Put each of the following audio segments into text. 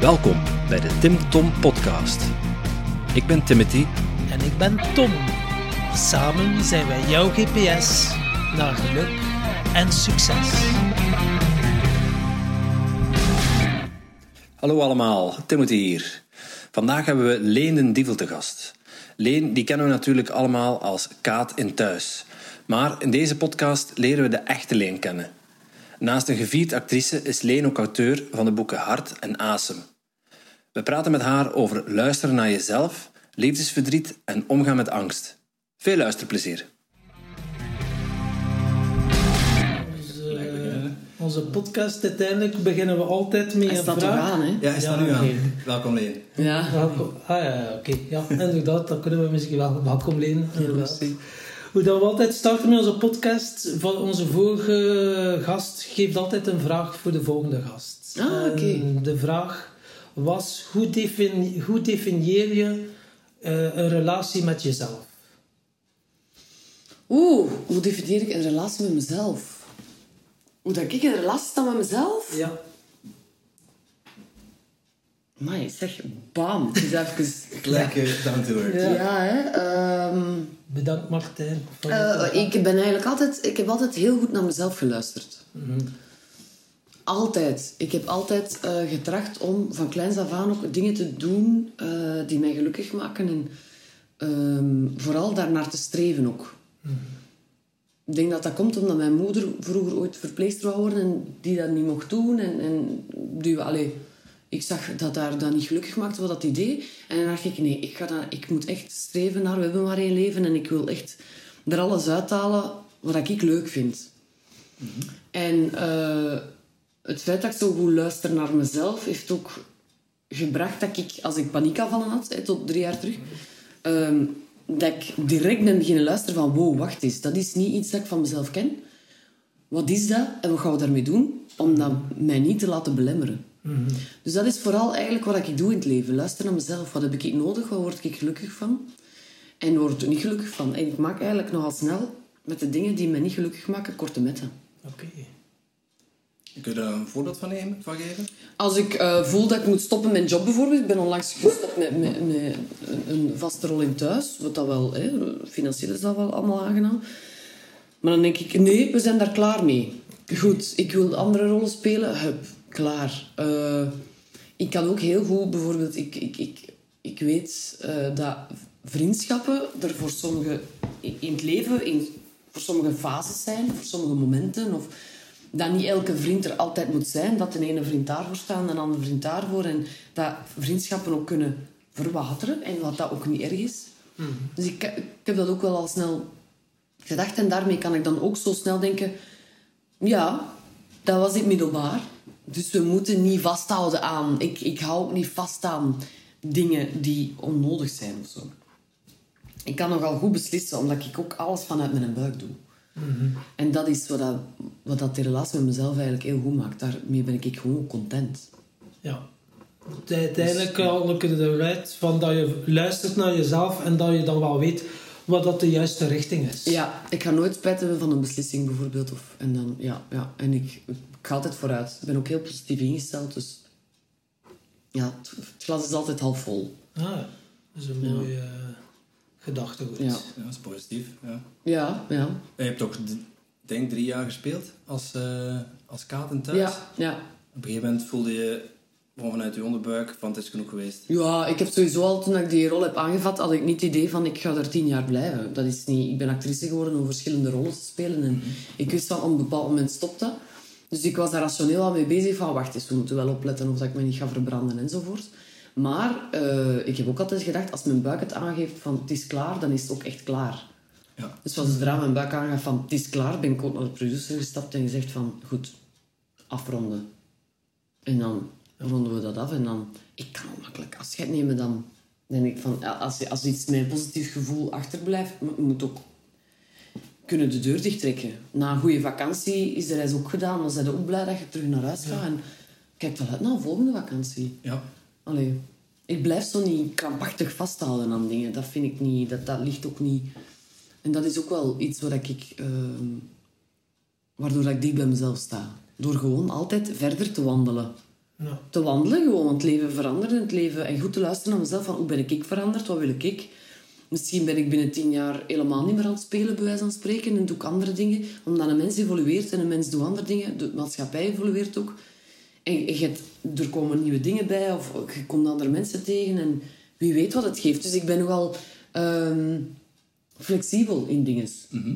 Welkom bij de Tim Tom Podcast. Ik ben Timothy. En ik ben Tom. Samen zijn wij jouw GPS naar geluk en succes. Hallo allemaal, Timothy hier. Vandaag hebben we Leen den Dievel te gast. Leen die kennen we natuurlijk allemaal als Kaat in Thuis. Maar in deze podcast leren we de echte Leen kennen. Naast een gevierd actrice is Leen ook auteur van de boeken Hart en Asem. We praten met haar over luisteren naar jezelf, liefdesverdriet en omgaan met angst. Veel luisterplezier. Onze, onze podcast, uiteindelijk beginnen we altijd met Hij een staat vraag. toch aan, hè? Ja, hij staat Ja, nu aan. Welkom Leen. Ja. Welkom. Ah ja, ja, oké. Ja, inderdaad, dat kunnen we misschien wel. Welkom Leen. inderdaad. Hoe dat we altijd starten met onze podcast, van onze vorige gast geeft altijd een vraag voor de volgende gast. Ah, oké. En De vraag was, hoe, defini- hoe definieer je eh, een relatie met jezelf? Oeh, hoe definieer ik een relatie met mezelf? Hoe dat ik in een relatie sta met mezelf? Ja. Maar zeg, bam. Het is even... Uh, down to earth. Ja. Ja, hè. ehm, Bedankt Martijn. voor eh, ik ben eigenlijk altijd... Ik heb altijd heel goed naar mezelf geluisterd. Altijd. Ik heb altijd eh, getracht om van kleins af aan ook dingen te doen eh, die mij gelukkig maken. En ehm, vooral daarnaar te streven ook. Ik denk dat dat komt omdat mijn moeder vroeger ooit verpleegster wou worden en die dat niet mocht doen. En, en die, allee, ik zag dat daar dat niet gelukkig maakte wat dat idee. En dan dacht ik, nee, ik, ga dat, ik moet echt streven naar, we hebben maar één leven en ik wil echt er alles uithalen wat ik leuk vind. En eh, het feit dat ik zo goed luister naar mezelf heeft ook gebracht dat ik, als ik paniekaanvallen had, hè, tot drie jaar terug, ehm, dat ik direct ben beginnen luisteren van wow, wacht eens, dat is niet iets dat ik van mezelf ken. Wat is dat en wat gaan we daarmee doen? Om dat mij niet te laten belemmeren. Dus dat is vooral eigenlijk wat ik doe in het leven. Luister naar mezelf. Wat heb ik nog? Wat word ik gelukkig van? En waar word ik niet gelukkig van? En ik maak eigenlijk nogal snel met de dingen die mij niet gelukkig maken, korte metten. Oké. Kun je daar een voorbeeld van, nemen, van geven? Als ik eh, voel dat ik moet stoppen met mijn job bijvoorbeeld, ik ben onlangs gestopt met, met, met een- een vaste rol in thuis, wat dat wel, hè, financieel is dat wel allemaal aangenaam. Maar dan denk ik, nee, we zijn daar klaar mee. Goed, ik wil andere rollen spelen, hup, klaar. Eh, ik kan ook heel goed, bijvoorbeeld, ik, ik, ik, ik weet eh, dat vriendschappen er voor sommige in het leven, in, voor sommige fases zijn, voor sommige momenten. Of dat niet elke vriend er altijd moet zijn. Dat de ene vriend daarvoor staat en de andere vriend daarvoor. En dat vriendschappen ook kunnen verwateren en dat dat ook niet erg is. Dus ik, ik heb dat ook wel al snel gedacht. En daarmee kan ik dan ook zo snel denken... Ja, dat was het middelbaar. Dus we moeten niet vasthouden aan... Ik, ik hou ook niet vast aan dingen die onnodig zijn of zo. Ik kan nogal goed beslissen, omdat ik ook alles vanuit mijn buik doe. En dat is wat, dat, wat dat de relatie met mezelf eigenlijk heel goed maakt. Daarmee ben ik gewoon content. Ja. Uiteindelijk haal ik eruit van dat je luistert naar jezelf en dat je dan wel weet wat dat de juiste richting is. Ja, ik ga nooit spijt hebben van een beslissing bijvoorbeeld. Of, en dan, ja, ja. En ik, ik ga altijd vooruit. Ik ben ook heel positief ingesteld, dus... Ja, het, het glas is altijd half vol. Ah, dat is een mooie uh, gedachtegoed. Ja. Ja, dat is positief. Ja. Ja, ja. Je hebt ook, d- denk drie jaar gespeeld als, eh als kaat in thuis. Ja, ja. Op een gegeven moment voelde je gewoon vanuit je onderbuik van het is genoeg geweest. Ja, ik heb sowieso al toen ik die rol heb aangevat, had ik niet het idee van ik ga er tien jaar blijven. Dat is niet, ik ben actrice geworden om verschillende rollen te spelen. En ik wist van op een bepaald moment stopt dat. Dus ik was daar rationeel al mee bezig van wacht eens, we moeten wel opletten of dat ik me niet ga verbranden enzovoort. Maar eh, ik heb ook altijd gedacht, als mijn buik het aangeeft van het is klaar, dan is het ook echt klaar. Ja. Dus als zodra mijn buik aangaf van het is klaar, ben ik ook naar de producer gestapt en gezegd van goed, afronden. En dan ronden we dat af en dan... Ik kan makkelijk afscheid nemen dan. denk ik van, als, als iets een positief gevoel achterblijft, moet ook kunnen de deur dichttrekken. Na een goede vakantie is de reis ook gedaan, dan zijn ook blij dat je terug naar huis gaat. En kijk wel uit naar een volgende vakantie. Ja. Allee, ik blijf zo niet krampachtig vasthouden aan dingen. Dat vind ik niet, dat, dat ligt ook niet... En dat is ook wel iets wat ik... ehm, waardoor ik diep bij mezelf sta. Door gewoon altijd verder te wandelen. Ja. te wandelen, gewoon het leven veranderen. Het leven, en goed te luisteren naar mezelf, van hoe ben ik veranderd, wat wil ik? Misschien ben ik binnen tien jaar helemaal niet meer aan het spelen, bij wijze van spreken, en doe ik andere dingen. Omdat een mens evolueert en een mens doet andere dingen. De maatschappij evolueert ook. En je hebt, er komen nieuwe dingen bij, of je komt andere mensen tegen, en wie weet wat het geeft. Dus ik ben nogal ehm, flexibel in dingen,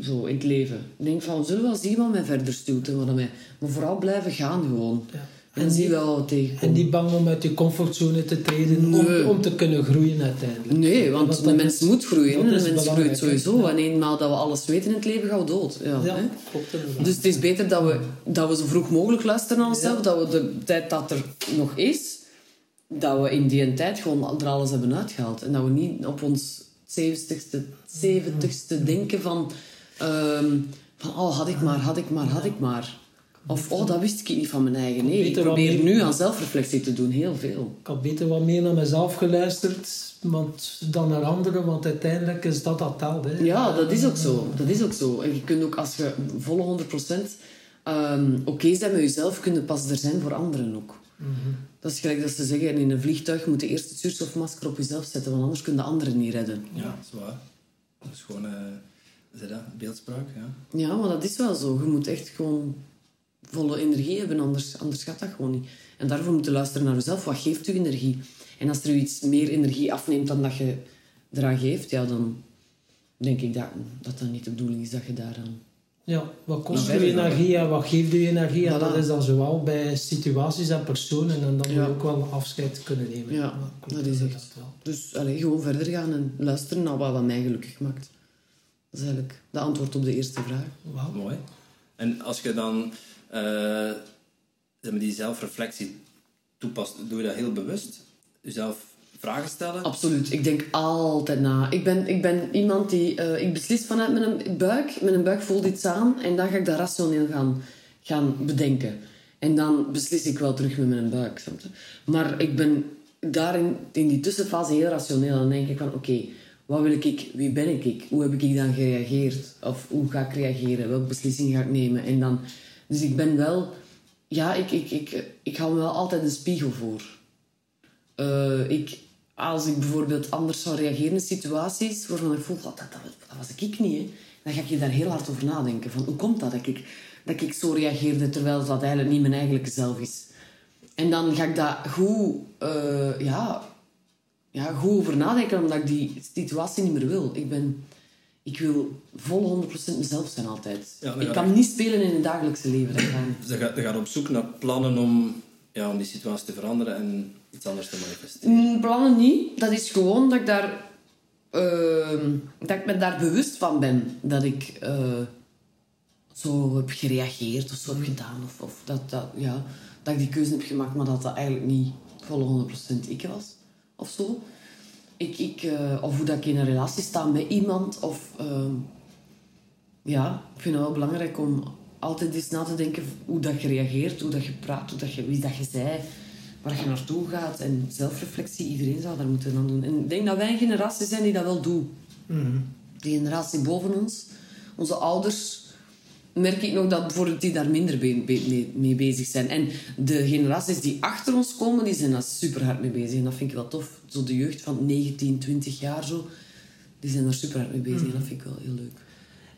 zo in het leven. Ik denk van, we zullen wel zien wat mij verder stuurt en wat mij... Maar vooral blijven gaan gewoon. Ja. En, En die- wel. En niet bang om uit je comfortzone te treden Nee. om, om te kunnen groeien uiteindelijk. Nee, want de mens is- moet groeien. de mens groeit sowieso. Ja. En eenmaal dat we alles weten in het leven, gaan we dood. Ja, Ja, hè? klopt inderdaad. Dus het is beter dat we, dat we zo vroeg mogelijk luisteren naar onszelf. Dat we de tijd dat er nog is, dat we in die tijd gewoon er alles hebben uitgehaald. En dat we niet op ons 70ste, 70ste denken van, ehm, van... Oh, had ik maar, had ik maar, had ik maar. Of, oh, dat wist ik niet van mijn eigen. Nee, ik Beter wat probeer meer- nu aan zelfreflectie te doen. Heel veel. Ik had beter wat meer naar mezelf geluisterd want, dan naar anderen, want uiteindelijk is dat dat telt. Hè. Ja, dat is ook zo. Dat is ook zo. En je kunt ook, als je volle 100% ehm oké zijn met jezelf, kun je pas er zijn voor anderen ook. Dat is gelijk dat ze zeggen, in een vliegtuig moet je eerst het zuurstofmasker op jezelf zetten, want anders kun je anderen niet redden. Ja, dat is waar. Dat is gewoon, eh is dat, beeldspraak, ja. Ja, maar dat is wel zo. Je moet echt gewoon volle energie hebben, anders, anders gaat dat gewoon niet. En daarvoor moet je luisteren naar jezelf. Wat geeft je energie? En als er u iets meer energie afneemt dan dat je eraan geeft, ja, dan denk ik dat dat, dat niet de bedoeling is dat je daaraan... Ja, wat kost je dan? energie en wat geeft je energie? En dat is dan zowel bij situaties en personen. En dan moet je ook wel afscheid kunnen nemen. Ja, dat is echt. wel. Dus allee, gewoon verder gaan en luisteren naar wat, wat mij gelukkig maakt. Dat is eigenlijk de antwoord op de eerste vraag. Wauw. Mooi. En als je dan zeg maar, die zelfreflectie toepast, doe je dat heel bewust? Jezelf vragen stellen? Absoluut. Ik denk altijd na. Ik ben, ik ben iemand die... eh, ik beslis vanuit mijn buik. Mijn buik voelt iets aan. En dan ga ik dat rationeel gaan, gaan bedenken. En dan beslis ik wel terug met mijn buik. Maar ik ben daarin, in die tussenfase, heel rationeel. Dan denk ik van, oké, wat wil ik? Wie ben ik? Hoe heb ik dan gereageerd? Of hoe ga ik reageren? Welke beslissing ga ik nemen? En dan... Dus ik ben wel... Ja, ik, ik, ik, ik hou me wel altijd een spiegel voor. Eh, ik, als ik bijvoorbeeld anders zou reageren in situaties waarvan ik voel, dat, dat, dat, dat was ik niet, hè, dan ga ik je daar heel hard over nadenken. Van, hoe komt dat dat ik, dat ik zo reageerde terwijl dat eigenlijk niet mijn eigenlijke zelf is? En dan ga ik daar goed, eh, ja, ja, goed over nadenken, omdat ik die situatie niet meer wil. Ik, ben, ik wil vol 100% mezelf zijn altijd. Ja, ik kan niet spelen in het dagelijkse leven. Dat. Dus je gaat, je gaat op zoek naar plannen om, ja, om die situatie te veranderen en iets anders te manifesteren. Mm, Plannen niet. Dat is gewoon dat ik daar... ehm, dat ik me daar bewust van ben. Dat ik eh, zo heb gereageerd of zo heb gedaan. Of, of dat, dat, ja, dat ik die keuze heb gemaakt, maar dat dat eigenlijk niet volle 100% ik was. Of zo. Ik, ik, eh, of hoe dat ik in een relatie sta met iemand. Of... ehm, ja, ik vind het wel belangrijk om altijd eens na te denken hoe dat je reageert, hoe dat je praat, hoe dat je, wie dat je zei, waar je naartoe gaat. En zelfreflectie, iedereen zou dat moeten dan doen. En ik denk dat wij een generatie zijn die dat wel doen. De generatie boven ons, onze ouders, merk ik nog dat bijvoorbeeld die daar minder mee bezig zijn. En de generaties die achter ons komen, die zijn daar super hard mee bezig. En dat vind ik wel tof. Zo de jeugd van 19, 20 jaar zo, die zijn daar super hard mee bezig. En dat vind ik wel heel leuk.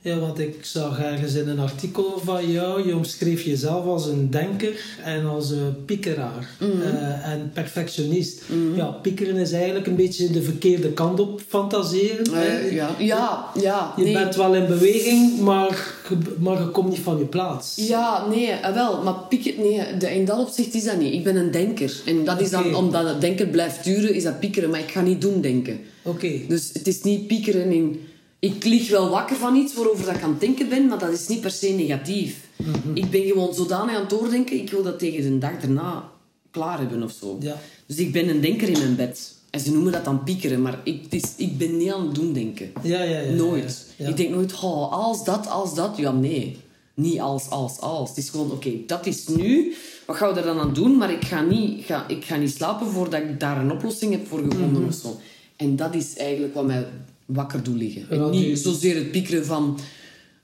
Ja, want ik zag ergens in een artikel van jou, je omschreef jezelf als een denker en als een piekeraar eh, en perfectionist. Ja, piekeren is eigenlijk een beetje de verkeerde kant op fantaseren. Eh, ja, ja, ja. Je nee. bent wel in beweging, maar je, maar je komt niet van je plaats. Ja, nee, eh, wel. Maar pieken, nee, de, in dat opzicht is dat niet. Ik ben een denker. En dat is dan, omdat het denken blijft duren, is dat piekeren. Maar ik ga niet doen denken. Oké. Dus het is niet piekeren in... Ik lig wel wakker van iets waarover dat ik aan het denken ben, maar dat is niet per se negatief. Ik ben gewoon zodanig aan het doordenken, ik wil dat tegen de dag daarna klaar hebben of zo. Ja. Dus ik ben een denker in mijn bed. En ze noemen dat dan piekeren, maar ik, is, ik ben niet aan het doen denken. Ja, ja, ja. Nooit. Ja. Ik denk nooit, oh, als dat, als dat. Ja, nee. Niet als, als, als. Het is gewoon, oké, dat is nu. Wat gaan we er dan aan doen? Maar ik ga niet, ga, ik ga niet slapen voordat ik daar een oplossing heb voor gevonden Mhm. of zo. En dat is eigenlijk wat mij wakker doet liggen. En niet zozeer het piekeren van...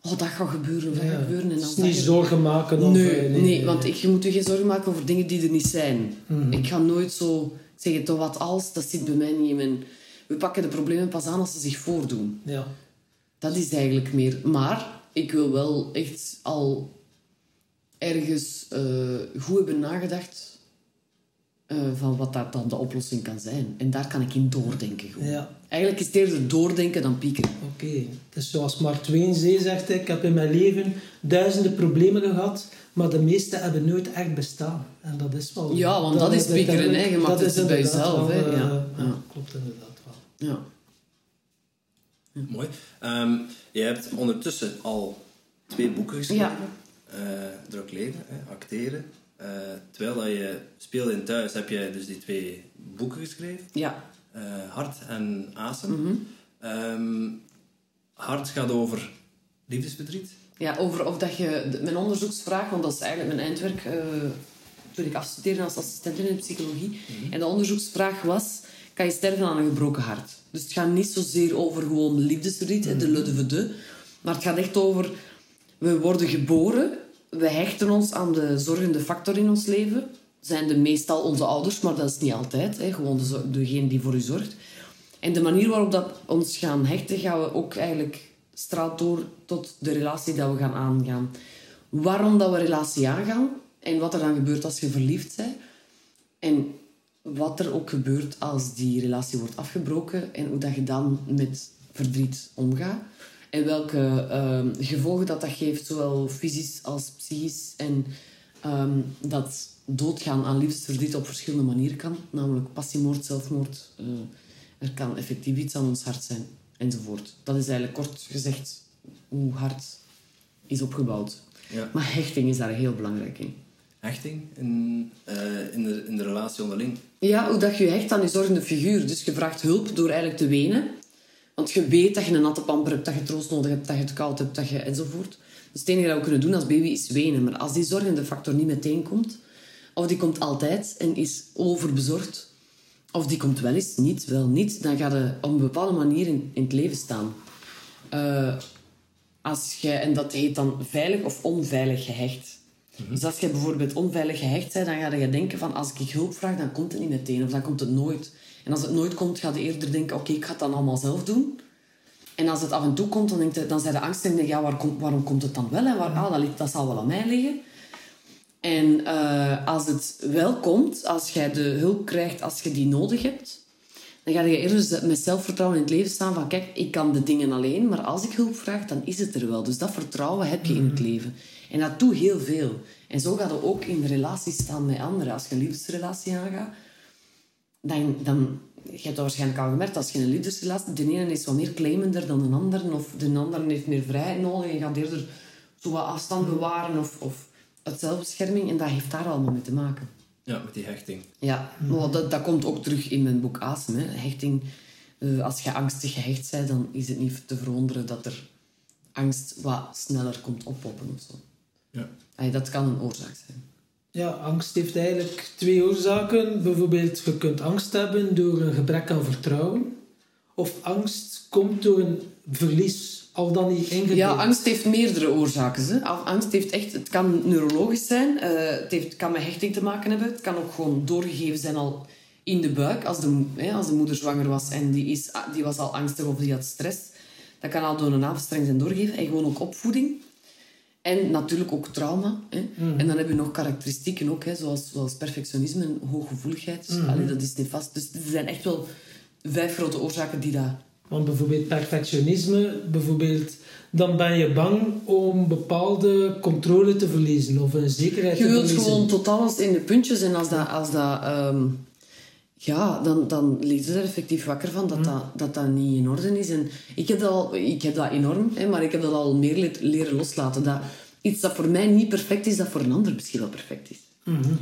oh, dat gaat gebeuren, dat gaat gebeuren. En dan dus niet zorgen maken. Of, nee, nee, nee, want ik, je moet je geen zorgen maken over dingen die er niet zijn. Mhm. Ik ga nooit zo zeggen, toch wat als, dat zit bij mij niet in mijn... We pakken de problemen pas aan als ze zich voordoen. Ja. Dat is eigenlijk meer. Maar ik wil wel echt al ergens uh, goed hebben nagedacht uh, van wat dat dan de oplossing kan zijn. En daar kan ik in doordenken. Ja. Eigenlijk is het eerder doordenken dan piekeren. Oké. Okay. Dus zoals Mark Twain zei, zegt hij, ik heb in mijn leven duizenden problemen gehad, maar de meeste hebben nooit echt bestaan. En dat is wel... Ja, want dat, dat is piekeren, hè. Je maakt dat het bij jezelf, hè. Wel, ja. Ja. Klopt inderdaad wel. Ja. Ja. Mooi. Um, je hebt ondertussen al twee boeken geschreven. Ja. Uh, druk leven, hè, acteren. Uh, terwijl dat je speelde in thuis, heb je dus die twee boeken geschreven. Ja. Uh, Hart en Asem. Mm -hmm. um, Hart gaat over liefdesverdriet. Ja, over of dat je... Mijn onderzoeksvraag, want dat is eigenlijk mijn eindwerk... toen ik afstudeerde als assistent in psychologie. Mm -hmm. En de onderzoeksvraag was... Kan je sterven aan een gebroken hart? Dus het gaat niet zozeer over gewoon liefdesverdriet, mm -hmm. de le de de. Maar het gaat echt over... We worden geboren, we hechten ons aan de zorgende factor in ons leven. Zijn de meestal onze ouders, maar dat is niet altijd. Hè. Gewoon de, degene die voor u zorgt. En de manier waarop dat ons gaan hechten, gaan we ook eigenlijk straalt door tot de relatie dat we gaan aangaan. Waarom dat we relatie aangaan en wat er dan gebeurt als je verliefd bent. En wat er ook gebeurt als die relatie wordt afgebroken en hoe dat je dan met verdriet omgaat. En welke uh, gevolgen dat dat geeft, zowel fysisch als psychisch. En um, dat doodgaan aan liefdesverdriet op verschillende manieren kan. Namelijk passiemoord, zelfmoord. Uh, er kan effectief iets aan ons hart zijn, enzovoort. Dat is eigenlijk kort gezegd hoe hart is opgebouwd. Ja. Maar hechting is daar heel belangrijk in. Hechting in, uh, in, de, in de relatie onderling? Ja, hoe dat je hecht aan je zorgende figuur. Dus je vraagt hulp door eigenlijk te wenen. Want je weet dat je een natte pamper hebt, dat je troost nodig hebt, dat je het koud hebt, dat je enzovoort. Dus het enige dat we kunnen doen als baby is wenen. Maar als die zorgende factor niet meteen komt, of die komt altijd en is overbezorgd, of die komt wel eens, niet, wel niet, dan gaat je op een bepaalde manier in, in het leven staan. Uh, als je, en dat heet dan veilig of onveilig gehecht. Mm-hmm. Dus als je bijvoorbeeld onveilig gehecht bent, dan ga je denken van als ik hulp vraag, dan komt het niet meteen of dan komt het nooit. En als het nooit komt, ga je eerder denken, oké, okay, ik ga het dan allemaal zelf doen. En als het af en toe komt, dan, denk je, dan zijn de angst en denk ja, waar komt, waarom komt het dan wel? En waar, ah, dat, ligt, dat zal wel aan mij liggen. En uh, als het wel komt, als jij de hulp krijgt als je die nodig hebt, dan ga je eerder met zelfvertrouwen in het leven staan van, kijk, ik kan de dingen alleen, maar als ik hulp vraag, dan is het er wel. Dus dat vertrouwen heb je in het leven. En dat doet heel veel. En zo gaat het ook in relaties staan met anderen. Als je een liefdesrelatie aangaat, dan, dan je hebt dat waarschijnlijk al gemerkt, als je een liefdesrelatie... De ene is wat meer claimender dan de ander, of de ander heeft meer vrijheid nodig en gaat eerder zo wat afstand bewaren of, of uit zelfbescherming. En dat heeft daar allemaal mee te maken. Ja, met die hechting. Ja, maar dat, dat komt ook terug in mijn boek Asem. Hè. Hechting, uh, als je angstig gehecht bent, dan is het niet te verwonderen dat er angst wat sneller komt oppoppen of zo. Ja. Allee, dat kan een oorzaak zijn. Ja, angst heeft eigenlijk twee oorzaken. Bijvoorbeeld, je kunt angst hebben door een gebrek aan vertrouwen. Of angst komt door een verlies, al dan niet ingebeeld. Ja, angst heeft meerdere oorzaken. Hè. Angst heeft echt, het kan neurologisch zijn, uh, het heeft, kan met hechting te maken hebben. Het kan ook gewoon doorgegeven zijn al in de buik, als de, hè, als de moeder zwanger was en die, is, die was al angstig of die had stress. Dat kan al door een navelstreng zijn doorgegeven. En gewoon ook opvoeding. En natuurlijk ook trauma. Hè. Mhm. En dan heb je nog karakteristieken, ook, hè, zoals, zoals perfectionisme en hooggevoeligheid. Mhm. Allee, dat is niet vast. Dus er zijn echt wel vijf grote oorzaken die dat... Want bijvoorbeeld perfectionisme, bijvoorbeeld, dan ben je bang om bepaalde controle te verliezen of een zekerheid Je te wilt verliezen. gewoon tot alles in de puntjes. En als dat... Als dat ehm, ja, dan, dan ligt je er effectief wakker van dat, dat, dat dat niet in orde is. En ik heb dat, al, ik heb dat enorm, hè, maar ik heb dat al meer le- leren loslaten. Dat iets dat voor mij niet perfect is, dat voor een ander misschien wel perfect is. Mhm.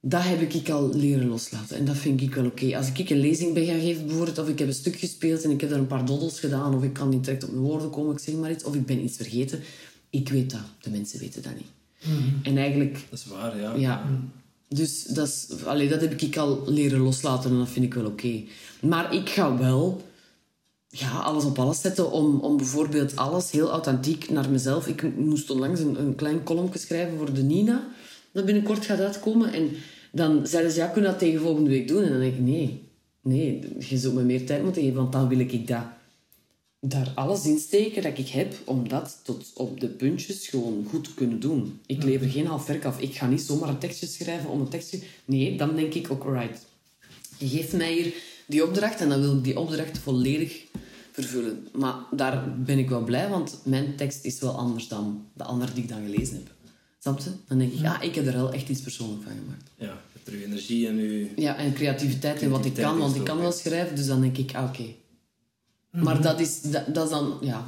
Dat heb ik al leren loslaten. En dat vind ik wel oké. Als ik een lezing ben gaan geven, bijvoorbeeld, of ik heb een stuk gespeeld en ik heb er een paar doddels gedaan, of ik kan niet direct op mijn woorden komen, ik zeg maar iets, of ik ben iets vergeten. Ik weet dat. De mensen weten dat niet. En eigenlijk, Dat is waar, ja. ja. Dus dat, is, allee, dat heb ik al leren loslaten en dat vind ik wel oké. Maar ik ga wel ja, alles op alles zetten om, om bijvoorbeeld alles heel authentiek naar mezelf. Ik moest onlangs een, een klein column schrijven voor de Nina, dat binnenkort gaat uitkomen. En dan zeiden ze, ja, kun je dat tegen volgende week doen? En dan denk ik, nee, nee, je zult me meer tijd moeten geven, want dan wil ik dat, daar alles in steken dat ik heb, om dat tot op de puntjes gewoon goed te kunnen doen. Ik lever geen half werk af. Ik ga niet zomaar een tekstje schrijven om een tekstje... Nee, dan denk ik ook, right, je geeft mij hier die opdracht en dan wil ik die opdracht volledig vervullen. Maar daar ben ik wel blij, want mijn tekst is wel anders dan de andere die ik dan gelezen heb. Snap je? Dan denk ik, ja, ik heb er wel echt iets persoonlijks van gemaakt. Ja, je hebt er uw energie en uw... Ja, en creativiteit en wat ik kan, want ik kan wel schrijven, dus dan denk ik, ah, oké. Maar dat is, dat, dat is dan, ja...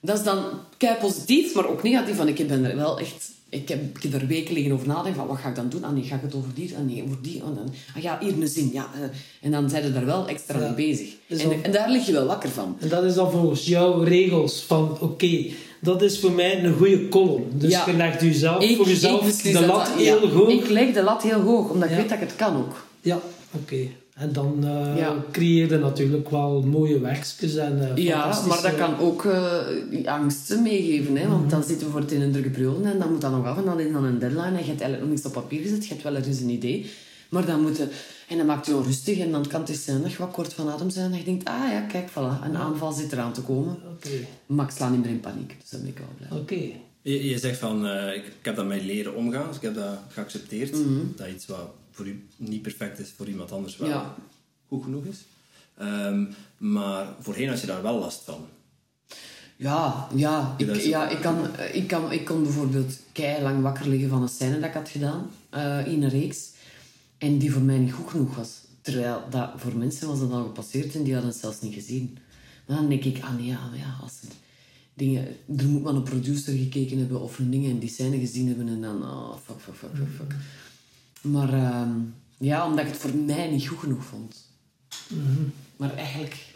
Dat is dan kei positief, maar ook negatief, want ik ben er wel echt... Ik heb, ik heb er weken liggen over nadenken van, wat ga ik dan doen? Ah nee, ga ik het over die? Ah nee, over die? Ah, dan, ah ja, hier een zin, ja. eh. En dan zijn ze daar wel extra Ja. mee bezig. Dus En, en daar lig je wel wakker van. En dat is dan volgens jouw regels van oké, dat is voor mij een goede column. Dus Ja. je legt jezelf, Ik- voor jezelf de lat dat- heel ja, hoog. Ik leg de lat heel hoog, omdat ik weet dat ik het kan ook. Ja, oké. En dan eh Ja. creëer je natuurlijk wel mooie werkjes en eh, Ja, maar dat kan ook eh, die angsten meegeven. Hè? Want dan zitten we voor het in een drukke periode en dan moet dat nog af en dan is dan een deadline en je hebt eigenlijk nog niks op papier gezet. Je hebt wel ergens een idee, maar dan moet je... En dan maakt je onrustig en dan kan het eens zijn dat je wat kort van adem zijn en je denkt, ah ja, kijk, voilà, een aanval zit eraan te komen. Oké, Maar ik sla niet meer in paniek, dus daar ben ik wel blij. oké. Je, je zegt van, eh, ik, ik heb dat mee leren omgaan, dus ik heb dat geaccepteerd. Dat iets wat voor u niet perfect is, voor iemand anders wel Ja. goed genoeg is. Ehm, maar voorheen had je daar wel last van. Ja, ja. Ik, ja ik, kan, ik, kan, ik kon bijvoorbeeld kei lang wakker liggen van een scène dat ik had gedaan eh, in een reeks. En die voor mij niet goed genoeg was. Terwijl dat voor mensen was dat al gepasseerd en die hadden het zelfs niet gezien. Maar dan denk ik, ah nee, ja, maar ja, als er dingen... Er moet maar een producer gekeken hebben of een dingen en die scène gezien hebben en dan... Oh, fuck, fuck, fuck, fuck, fuck. Maar ehm, ja, omdat ik het voor mij niet goed genoeg vond. Maar eigenlijk...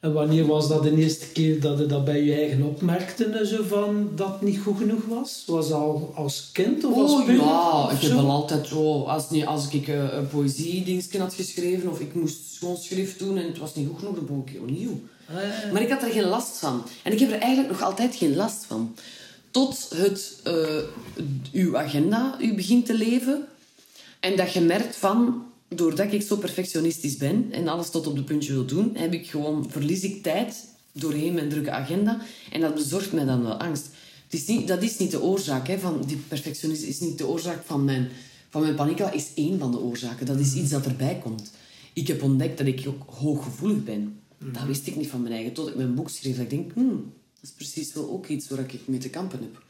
En wanneer was dat de eerste keer dat je dat bij je eigen opmerkte, zo van dat het niet goed genoeg was? Was dat al als kind of als Oh puber? ja, ik heb wel altijd zo... Als, niet, als ik eh, een poëzie had geschreven of ik moest schoon schrift doen en het was niet goed genoeg, dan begon ik opnieuw. Ah, ja, ja. Maar ik had er geen last van. En ik heb er eigenlijk nog altijd geen last van. Tot het, eh, uw agenda u begint te leven. En dat je merkt van... Doordat ik zo perfectionistisch ben en alles tot op de puntje wil doen, heb ik gewoon, verlies ik tijd doorheen mijn drukke agenda. En dat bezorgt mij dan wel angst. Het is niet, dat is niet de oorzaak. Hè, van die perfectionisme is niet de oorzaak van mijn, van mijn paniek. Dat is één van de oorzaken. Dat is iets dat erbij komt. Ik heb ontdekt dat ik ook hooggevoelig ben. Dat wist ik niet van mijn eigen. Tot ik mijn boek schreef. Dat ik denk, hmm, dat is precies wel ook iets waar ik mee te kampen heb.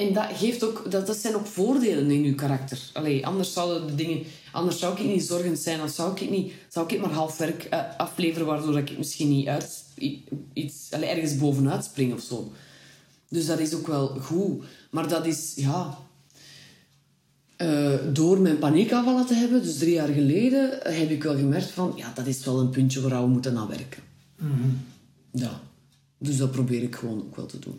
En dat, geeft ook, dat, dat zijn ook voordelen in je karakter. Allee, anders zouden de dingen... Anders zou ik niet zorgend zijn. Dan zou ik niet... Zou ik maar half werk eh, afleveren, waardoor ik misschien niet uit, iets, allee, ergens bovenuit spring of zo. Dus dat is ook wel goed. Maar dat is, ja... eh, door mijn paniekaanvallen te hebben, dus drie jaar geleden, heb ik wel gemerkt van... Ja, dat is wel een puntje waar we moeten aan werken. Ja. Dus dat probeer ik gewoon ook wel te doen.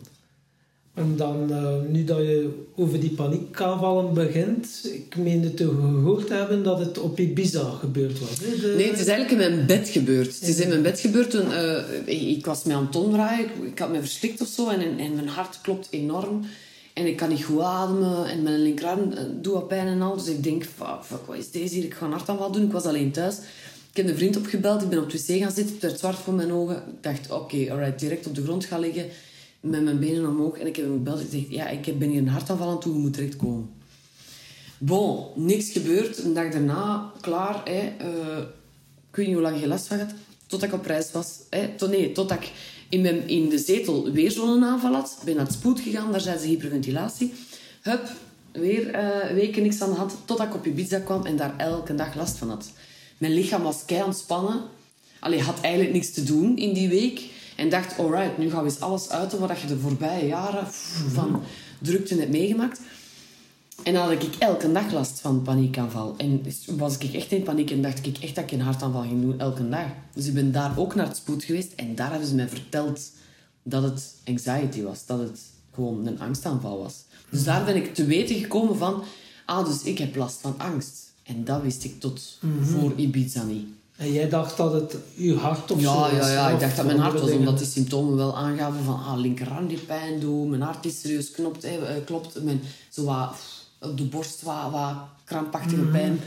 En dan, eh, nu dat je over die paniekaanvallen begint, ik meende te gehoord hebben dat het op Ibiza gebeurd was. Nee, het is eigenlijk in mijn bed gebeurd. Het is in mijn bed gebeurd eh, ik, was mij aan het omdraaien. Ik, ik had me verslikt of zo. En, en mijn hart klopt enorm. En ik kan niet goed ademen. En mijn linkerarm eh, doet pijn en al. Dus ik denk, wat is deze hier? Ik ga een hartaanval doen. Ik was alleen thuis. Ik heb een vriend opgebeld. Ik ben op het wc gaan zitten. Het werd zwart voor mijn ogen. Ik dacht, oké, alright. Direct op de grond gaan liggen. Met mijn benen omhoog. En ik heb hem gebeld. Ik zeg, ja, ik ben hier een hartaanval aan toe. Je moet direct komen. Bon, niks gebeurd. Een dag daarna, klaar. Hè, eh, ik weet niet hoe lang je last van had. Totdat ik op reis was. Hè. Tot, nee, totdat ik in, mijn, in de zetel weer zo'n aanval had. Ben naar het spoed gegaan. Daar zei ze hyperventilatie. Hup, weer eh, weken niks aan de hand. Totdat ik op Ibiza kwam en daar elke dag last van had. Mijn lichaam was kei ontspannen. Allee, had eigenlijk niks te doen in die week. En dacht, alright, nu gaan we eens alles uiten wat je de voorbije jaren van drukte hebt meegemaakt. En dan had ik elke dag last van paniekaanval. En was ik echt in paniek en dacht ik echt dat ik een hartaanval ging doen elke dag. Dus ik ben daar ook naar het spoed geweest en daar hebben ze mij verteld dat het anxiety was. Dat het gewoon een angstaanval was. Dus daar ben ik te weten gekomen van... Ah, dus ik heb last van angst. En dat wist ik tot voor Ibiza niet. En jij dacht dat het je hart of ja, zo Ja, was, ja, ik of dacht dat mijn hart was, omdat die symptomen wel aangaven van ah, linkerarm die pijn doet, mijn hart is serieus knopt, eh, eh, klopt, mijn, zo wat, op de borst wat, wat krampachtige pijn.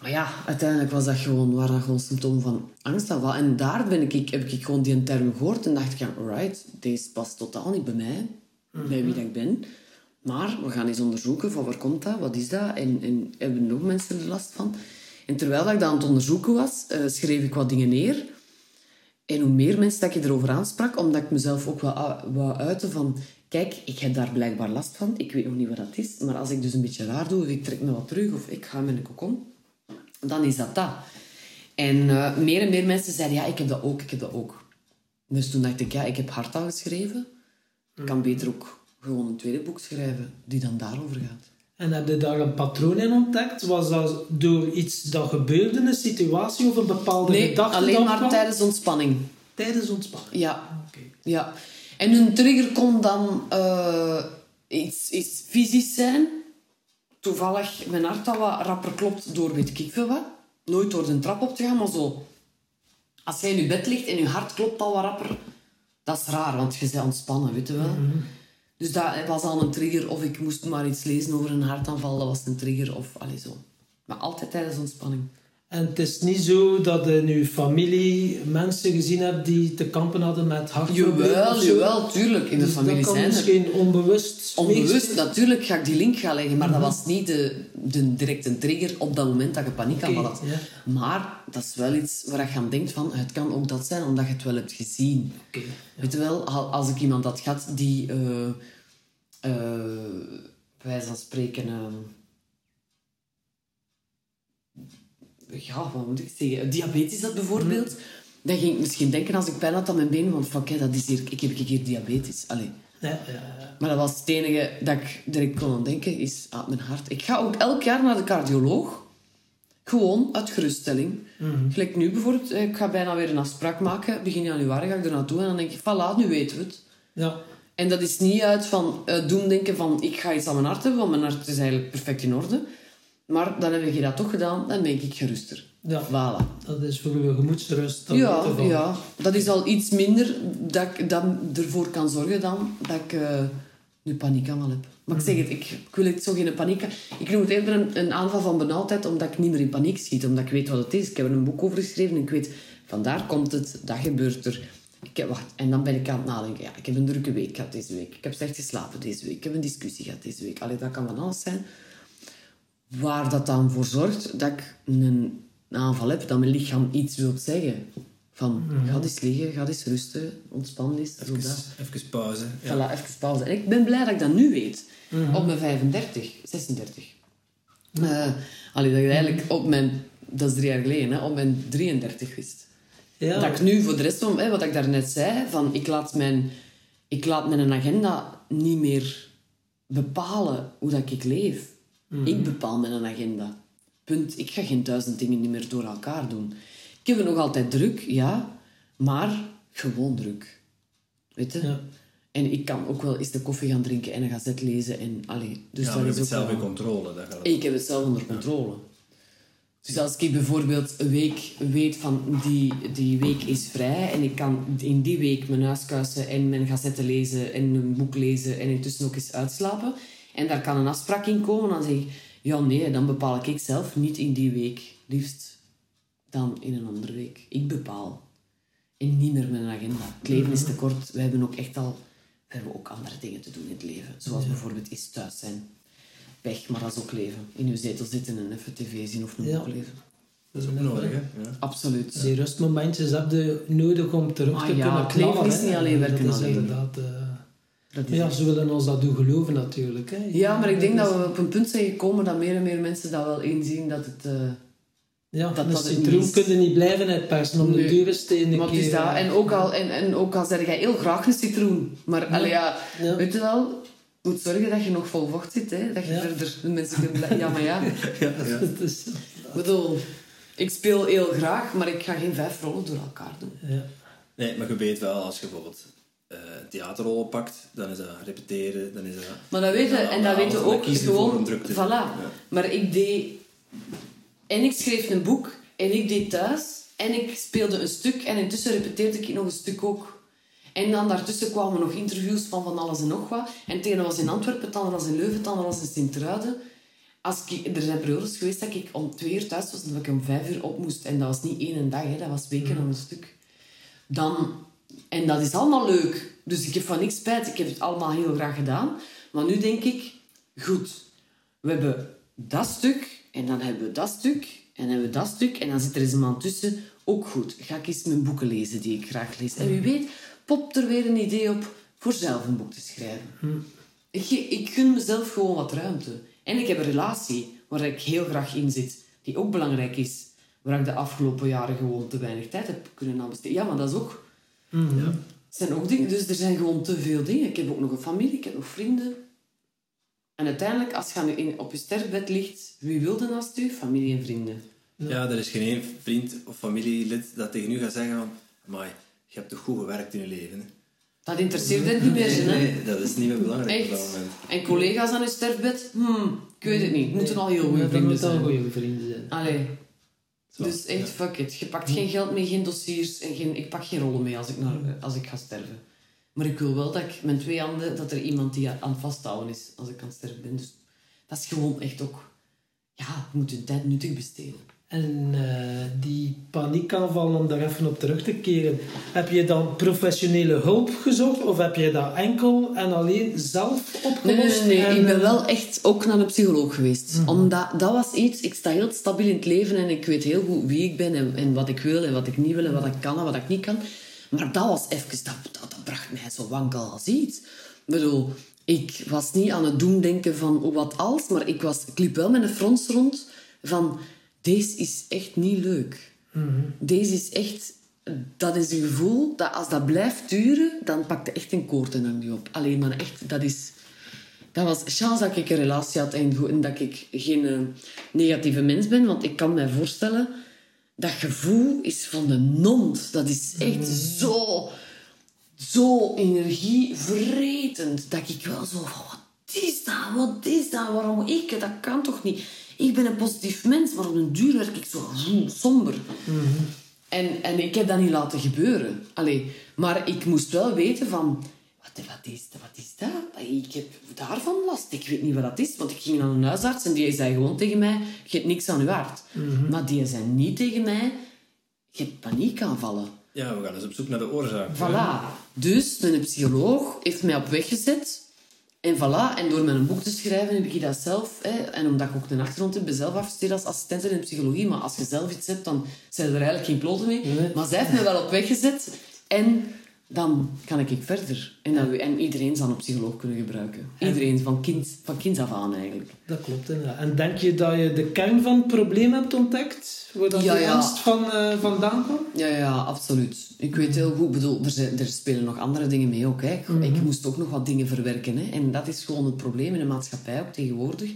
Maar ja, uiteindelijk was dat gewoon, waren dat gewoon symptomen van angst. En, wat. en daar ben ik, ik, heb ik gewoon die term gehoord en dacht ik, ja, right, deze past totaal niet bij mij, bij wie dat ik ben. Maar we gaan eens onderzoeken van waar komt dat, wat is dat en, en hebben nog mensen er last van. En terwijl ik dat aan het onderzoeken was, eh, schreef ik wat dingen neer. En hoe meer mensen dat ik erover aansprak, omdat ik mezelf ook wel wou uiten van... Kijk, ik heb daar blijkbaar last van. Ik weet nog niet wat dat is. Maar als ik dus een beetje raar doe, of ik trek me wat terug, of ik ga met een kokon, dan is dat dat. En eh, meer en meer mensen zeiden, ja, ik heb dat ook, ik heb dat ook. Dus toen dacht ik, ja, ik heb hard al geschreven. Ik kan beter ook gewoon een tweede boek schrijven, die dan daarover gaat. En heb je daar een patroon in ontdekt? Was dat door iets dat gebeurde, een situatie of een bepaalde Nee, gedachte? alleen dat maar kwam? tijdens ontspanning. Tijdens ontspanning. Ja. Ja, en een trigger kon dan eh, iets, iets fysisch zijn. Toevallig mijn hart dat wat rapper klopt door weet ik veel wat. Nooit door de trap op te gaan, maar zo. Als jij in je bed ligt en je hart klopt al wat rapper, dat is raar, want je bent ontspannen, weet je wel. Dus dat was al een trigger. Of ik moest maar iets lezen over een hartaanval, dat was een trigger. Of allee, zo. Maar altijd tijdens ontspanning. En het is niet zo dat in uw familie mensen gezien hebt die te kampen hadden met hartproblemen Jawel, jawel, tuurlijk. In de Dus familie zijn er. misschien onbewust Onbewust, natuurlijk ga ik die link gaan leggen, maar dat was niet de, de directe trigger op dat moment dat je paniekaanval had. Ja. Maar dat is wel iets waar je aan denkt van, het kan ook dat zijn, omdat je het wel hebt gezien. Weet je wel, al- als ik iemand had gehad die, eh eh, bij wijze van spreken, ehm, ja, wat moet ik zeggen, diabetes had bijvoorbeeld, dan ging ik misschien denken als ik pijn had aan mijn benen, van fuck, hè, dat is hier, ik heb hier diabetes. Allee. Ja, ja, ja. Maar dat was het enige dat ik direct kon aan denken, is ah, mijn hart. Ik ga ook elk jaar naar de cardioloog. Gewoon uit geruststelling. Gelijk nu bijvoorbeeld, eh, ik ga bijna weer een afspraak maken. Begin januari ga ik er naartoe en dan denk ik, voilà, nu weten we het. ja. En dat is niet uit van uh, doemdenken van ik ga iets aan mijn hart hebben, want mijn hart is eigenlijk perfect in orde. Maar dan heb je dat toch gedaan, dan ben ik geruster. Ja. Voilà. Dat is voor uw gemoedsrust. dan Ja, ja, dat is al iets minder dat ik dat ervoor kan zorgen dan dat ik eh, nu paniekaanval heb. Maar ik zeg het, ik, ik wil het zo geen paniek... Ik noem het eerder een, een aanval van benauwdheid, omdat ik niet meer in paniek schiet. Omdat ik weet wat het is. Ik heb er een boek over geschreven en ik weet, vandaar komt het, dat gebeurt er. Ik heb, wacht, en dan ben ik aan het nadenken. Ja, ik heb een drukke week gehad deze week. Ik heb slecht geslapen deze week. Ik heb een discussie gehad deze week. Allee, dat kan van alles zijn. Waar dat dan voor zorgt dat ik een aanval heb, dat mijn lichaam iets wil zeggen. Van, ga eens liggen, ga eens rusten, ontspan eens. Even, pauze. Ja. Voilà, even pauze. En ik ben blij dat ik dat nu weet. Op mijn 35, 36. Eh, allee, dat ik eigenlijk op mijn... Dat is drie jaar geleden, hè, op mijn 33 wist. Ja. Dat ik nu voor de rest van... Hè, wat ik daarnet zei, van ik laat mijn... Ik laat mijn agenda niet meer bepalen hoe dat ik leef. Ik bepaal mijn agenda. Punt. Ik ga geen duizend dingen niet meer door elkaar doen. Ik heb het nog altijd druk, ja. Maar gewoon druk. Weet je? Ja. En ik kan ook wel eens de koffie gaan drinken en een gazet lezen. En, allee, dus Ja, dat maar je is hebt het ook zelf wel- in controle. Dat gaat ik heb het zelf onder controle. Dus als ik bijvoorbeeld een week weet van die, die week is vrij en ik kan in die week mijn huis kuisen en mijn gazetten lezen en een boek lezen en intussen ook eens uitslapen en daar kan een afspraak in komen, dan zeg ik, ja nee, dan bepaal ik zelf niet in die week. Liefst dan in een andere week. Ik bepaal. En niet meer mijn agenda. Het leven is te kort. We hebben ook echt al... We hebben ook andere dingen te doen in het leven. Zoals bijvoorbeeld eens thuis zijn. Weg, maar dat is ook leven. In uw zetel zitten en even tv zien of een Ja. lezen. Dat is ook nodig, hè? Ja. Absoluut. Die rustmomentjes heb je nodig om terug Maar te ja, kunnen het leven knallen, is niet alleen werken Dat is alleen. inderdaad... is Maar ja, ze willen ons dat doen geloven natuurlijk. Hè. ja, maar ik denk dat we op een punt zijn gekomen dat meer en meer mensen dat wel inzien dat het... eh, Ja, dat dat dat het citroen niet is. kunnen niet blijven uitpersen om Nee. de dure steen Maar het is keer... dat. eh, En ook al, en, en ook al zeg jij heel graag een citroen. Maar allee, ja, Ja. weet je wel... Je moet zorgen dat je nog vol vocht zit. Hè? Dat je Ja. verder de mensen kunt blijven... Ja, maar ja. Het is- Ik bedoel... Ik speel heel graag, maar ik ga geen vijf rollen door elkaar doen. ja. Nee, maar je weet wel, als je bijvoorbeeld eh theaterrollen pakt, dan is dat repeteren, dan is dat... Maar dat weten, en dat weten ook gewoon... Voilà. Ja. Maar ik deed... En ik schreef een boek En ik deed thuis. En ik speelde een stuk. En intussen repeteerde ik nog een stuk ook. En dan daartussen kwamen nog interviews van van alles en nog wat. En het ene was in Antwerpen, het andere was in Leuven, het andere was in Sint-Truiden. Als ik, er zijn periodes geweest dat ik om twee uur thuis was en dat ik om vijf uur op moest. En dat was niet één dag, hè, dat was weken aan een stuk. Dan, en dat is allemaal leuk. Dus ik heb van niks spijt. Ik heb het allemaal heel graag gedaan. Maar nu denk ik, goed, we hebben dat stuk en dan hebben we dat stuk en dan hebben we dat stuk en dan zit er eens een maand tussen. Ook goed, ga ik eens mijn boeken lezen die ik graag lees. En wie weet, popt er weer een idee op voor zelf een boek te schrijven. Ik, ik gun mezelf gewoon wat ruimte. En ik heb een relatie waar ik heel graag in zit, die ook belangrijk is. Waar ik de afgelopen jaren gewoon te weinig tijd heb kunnen aan besteden. Ja, maar dat is ook... Ja. zijn ook dingen. Dus er zijn gewoon te veel dingen. Ik heb ook nog een familie, ik heb nog vrienden. En uiteindelijk, als je nu in, op je sterfbed ligt, wie wil er naast u? Familie en vrienden. Ja. er is geen één vriend of familielid dat tegen u gaat zeggen van... Maar je hebt toch goed gewerkt in je leven, Dat interesseert hen niet meer, hè? Nee, dat is niet meer belangrijk op dat moment. En collega's aan je sterfbed? Hmm, ik weet het niet. Moeten al heel goede vrienden zijn. Goede vrienden zijn. Allee. Dus echt, fuck it. Je pakt geen geld mee, geen dossiers en geen, ik pak geen rollen mee als ik, naar, als ik ga sterven. Maar ik wil wel dat ik met twee handen, dat er iemand die aan het vasthouden is als ik aan het sterven ben. Dus dat is gewoon echt ook, ja, je moet je tijd nuttig besteden. En uh, die paniekaanval, om daar even op terug te keren, heb je dan professionele hulp gezocht of heb je dat enkel en alleen zelf opgelost? Nee, nee, nee. ik ben wel echt ook naar een psycholoog geweest. Mhm. Omdat dat was iets, ik sta heel stabiel in het leven en ik weet heel goed wie ik ben en, en wat ik wil en wat ik niet wil en wat ik kan en wat ik niet kan. Maar dat was even, dat, dat, dat bracht mij zo wankel als iets. Ik bedoel, ik was niet aan het doen denken van wat als, maar ik, was, ik liep wel met een frons rond van deze is echt niet leuk. Mhm. Deze is echt... Dat is een gevoel dat als dat blijft duren, dan pakt het echt een koord en niet op. Alleen maar echt, dat is... Dat was chance dat ik een relatie had en, dat ik geen uh, negatieve mens ben. Want ik kan mij voorstellen, dat gevoel is van de nond. Dat is echt mhm. zo, zo energievretend. Dat ik wel zo van, wat is dat? Wat is dat? Waarom ik? Dat kan toch niet? Ik ben een positief mens, maar op een duur werk ik zo somber. en, en ik heb dat niet laten gebeuren. Allee, maar ik moest wel weten van... Wat, wat, is, wat is dat? Ik heb daarvan last. Ik weet niet wat dat is. Want ik ging naar een huisarts en die zei gewoon tegen mij... Je hebt niks aan je hart. Maar die zei niet tegen mij... Je hebt paniekaanvallen. Ja, we gaan eens op zoek naar de oorzaak. Voilà. Dus een psycholoog heeft mij op weg gezet en voilà, en door mijn boek te schrijven heb ik dat zelf. Hè, en omdat ik ook een achtergrond heb, ben zelf afgestudeerd als assistent in psychologie. Maar als je zelf iets hebt, dan zijn er eigenlijk geen kloten mee. Maar zij heeft me wel op weg gezet. En dan kan ik verder. En, en iedereen zal een psycholoog kunnen gebruiken. Iedereen, van kind, van kind af aan eigenlijk. Dat klopt, inderdaad. En denk je dat je de kern van het probleem hebt ontdekt? Waar dat ja, de angst van, uh, vandaan kwam? Ja, ja, absoluut. Ik weet heel goed, bedoel, er, zijn, er spelen nog andere dingen mee ook. Hè. Mhm. Ik moest ook nog wat dingen verwerken. Hè. En dat is gewoon het probleem in de maatschappij ook tegenwoordig.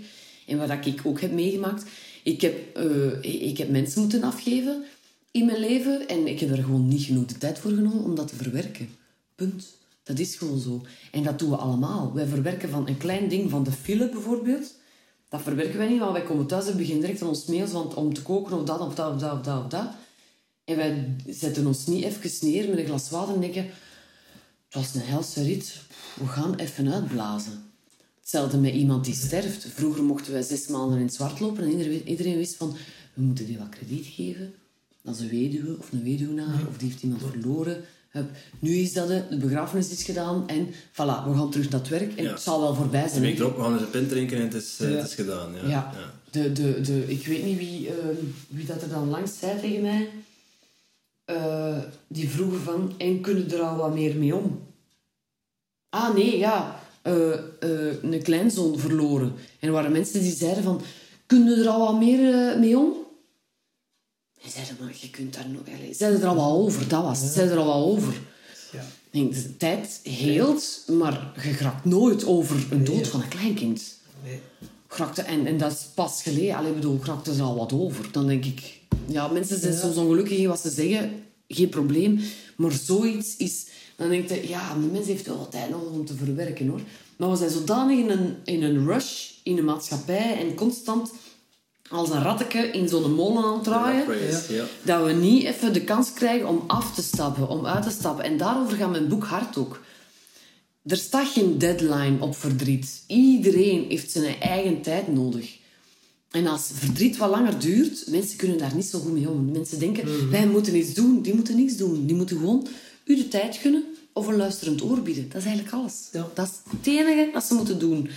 En wat ik ook heb meegemaakt. Ik heb, uh, ik heb mensen moeten afgeven in mijn leven. En ik heb er gewoon niet genoeg de tijd voor genomen om dat te verwerken. Punt. Dat is gewoon zo. En dat doen we allemaal. Wij verwerken van een klein ding, van de file bijvoorbeeld. Dat verwerken wij niet, want wij komen thuis en beginnen direct aan ons mails want, om te koken of dat of dat of dat of dat. En wij zetten ons niet even neer met een glas water en denken... Het was een helse rit. We gaan even uitblazen. Hetzelfde met iemand die sterft. Vroeger mochten wij zes maanden in het zwart lopen en iedereen, iedereen wist van... We moeten die wat krediet geven dat is een weduwe of een weduwnaar, of die heeft iemand verloren. Nu is dat de, begrafenis is gedaan en voilà, we gaan terug naar het werk en het zal wel voorbij zijn. De week erop, we gaan eens een pint drinken en het is, uh, het is gedaan. Ja. ja. De, de, de, ik weet niet wie, uh, wie dat er dan langs zei tegen mij. Uh, die vroegen van, en kunnen er al wat meer mee om? Ah nee, ja, een kleinzoon verloren. En er waren mensen die zeiden van, kunnen er al wat meer mee om? En zeiden, maar je kunt daar nog... Allez, zijn er al wat over, dat was Zijn er al wat over. Ja. Denk, de tijd heelt, maar je grakt nooit over een dood van een kleinkind. Nee. Grakte, en, en dat is pas geleden. Allee, bedoel, grakte er al wat over. Dan denk ik... Ja, mensen zijn soms ongelukkig in wat ze zeggen. Geen probleem. Maar zoiets is... Dan denk je, ja, de mens heeft wel wat tijd nodig om te verwerken, hoor. Maar we zijn zodanig in een, in een rush in de maatschappij en constant als een ratteke in zo'n molen aan het draaien. Ja. Dat we niet even de kans krijgen om af te stappen, om uit te stappen. En daarover gaat mijn boek hard ook. Er staat geen deadline op verdriet. Iedereen heeft zijn eigen tijd nodig. En als verdriet wat langer duurt, mensen kunnen daar niet zo goed mee om. Mensen denken, wij moeten iets doen. Die moeten niets doen. Die moeten gewoon u de tijd gunnen of een luisterend oor bieden. Dat is eigenlijk alles. Ja. Dat is het enige dat ze moeten doen.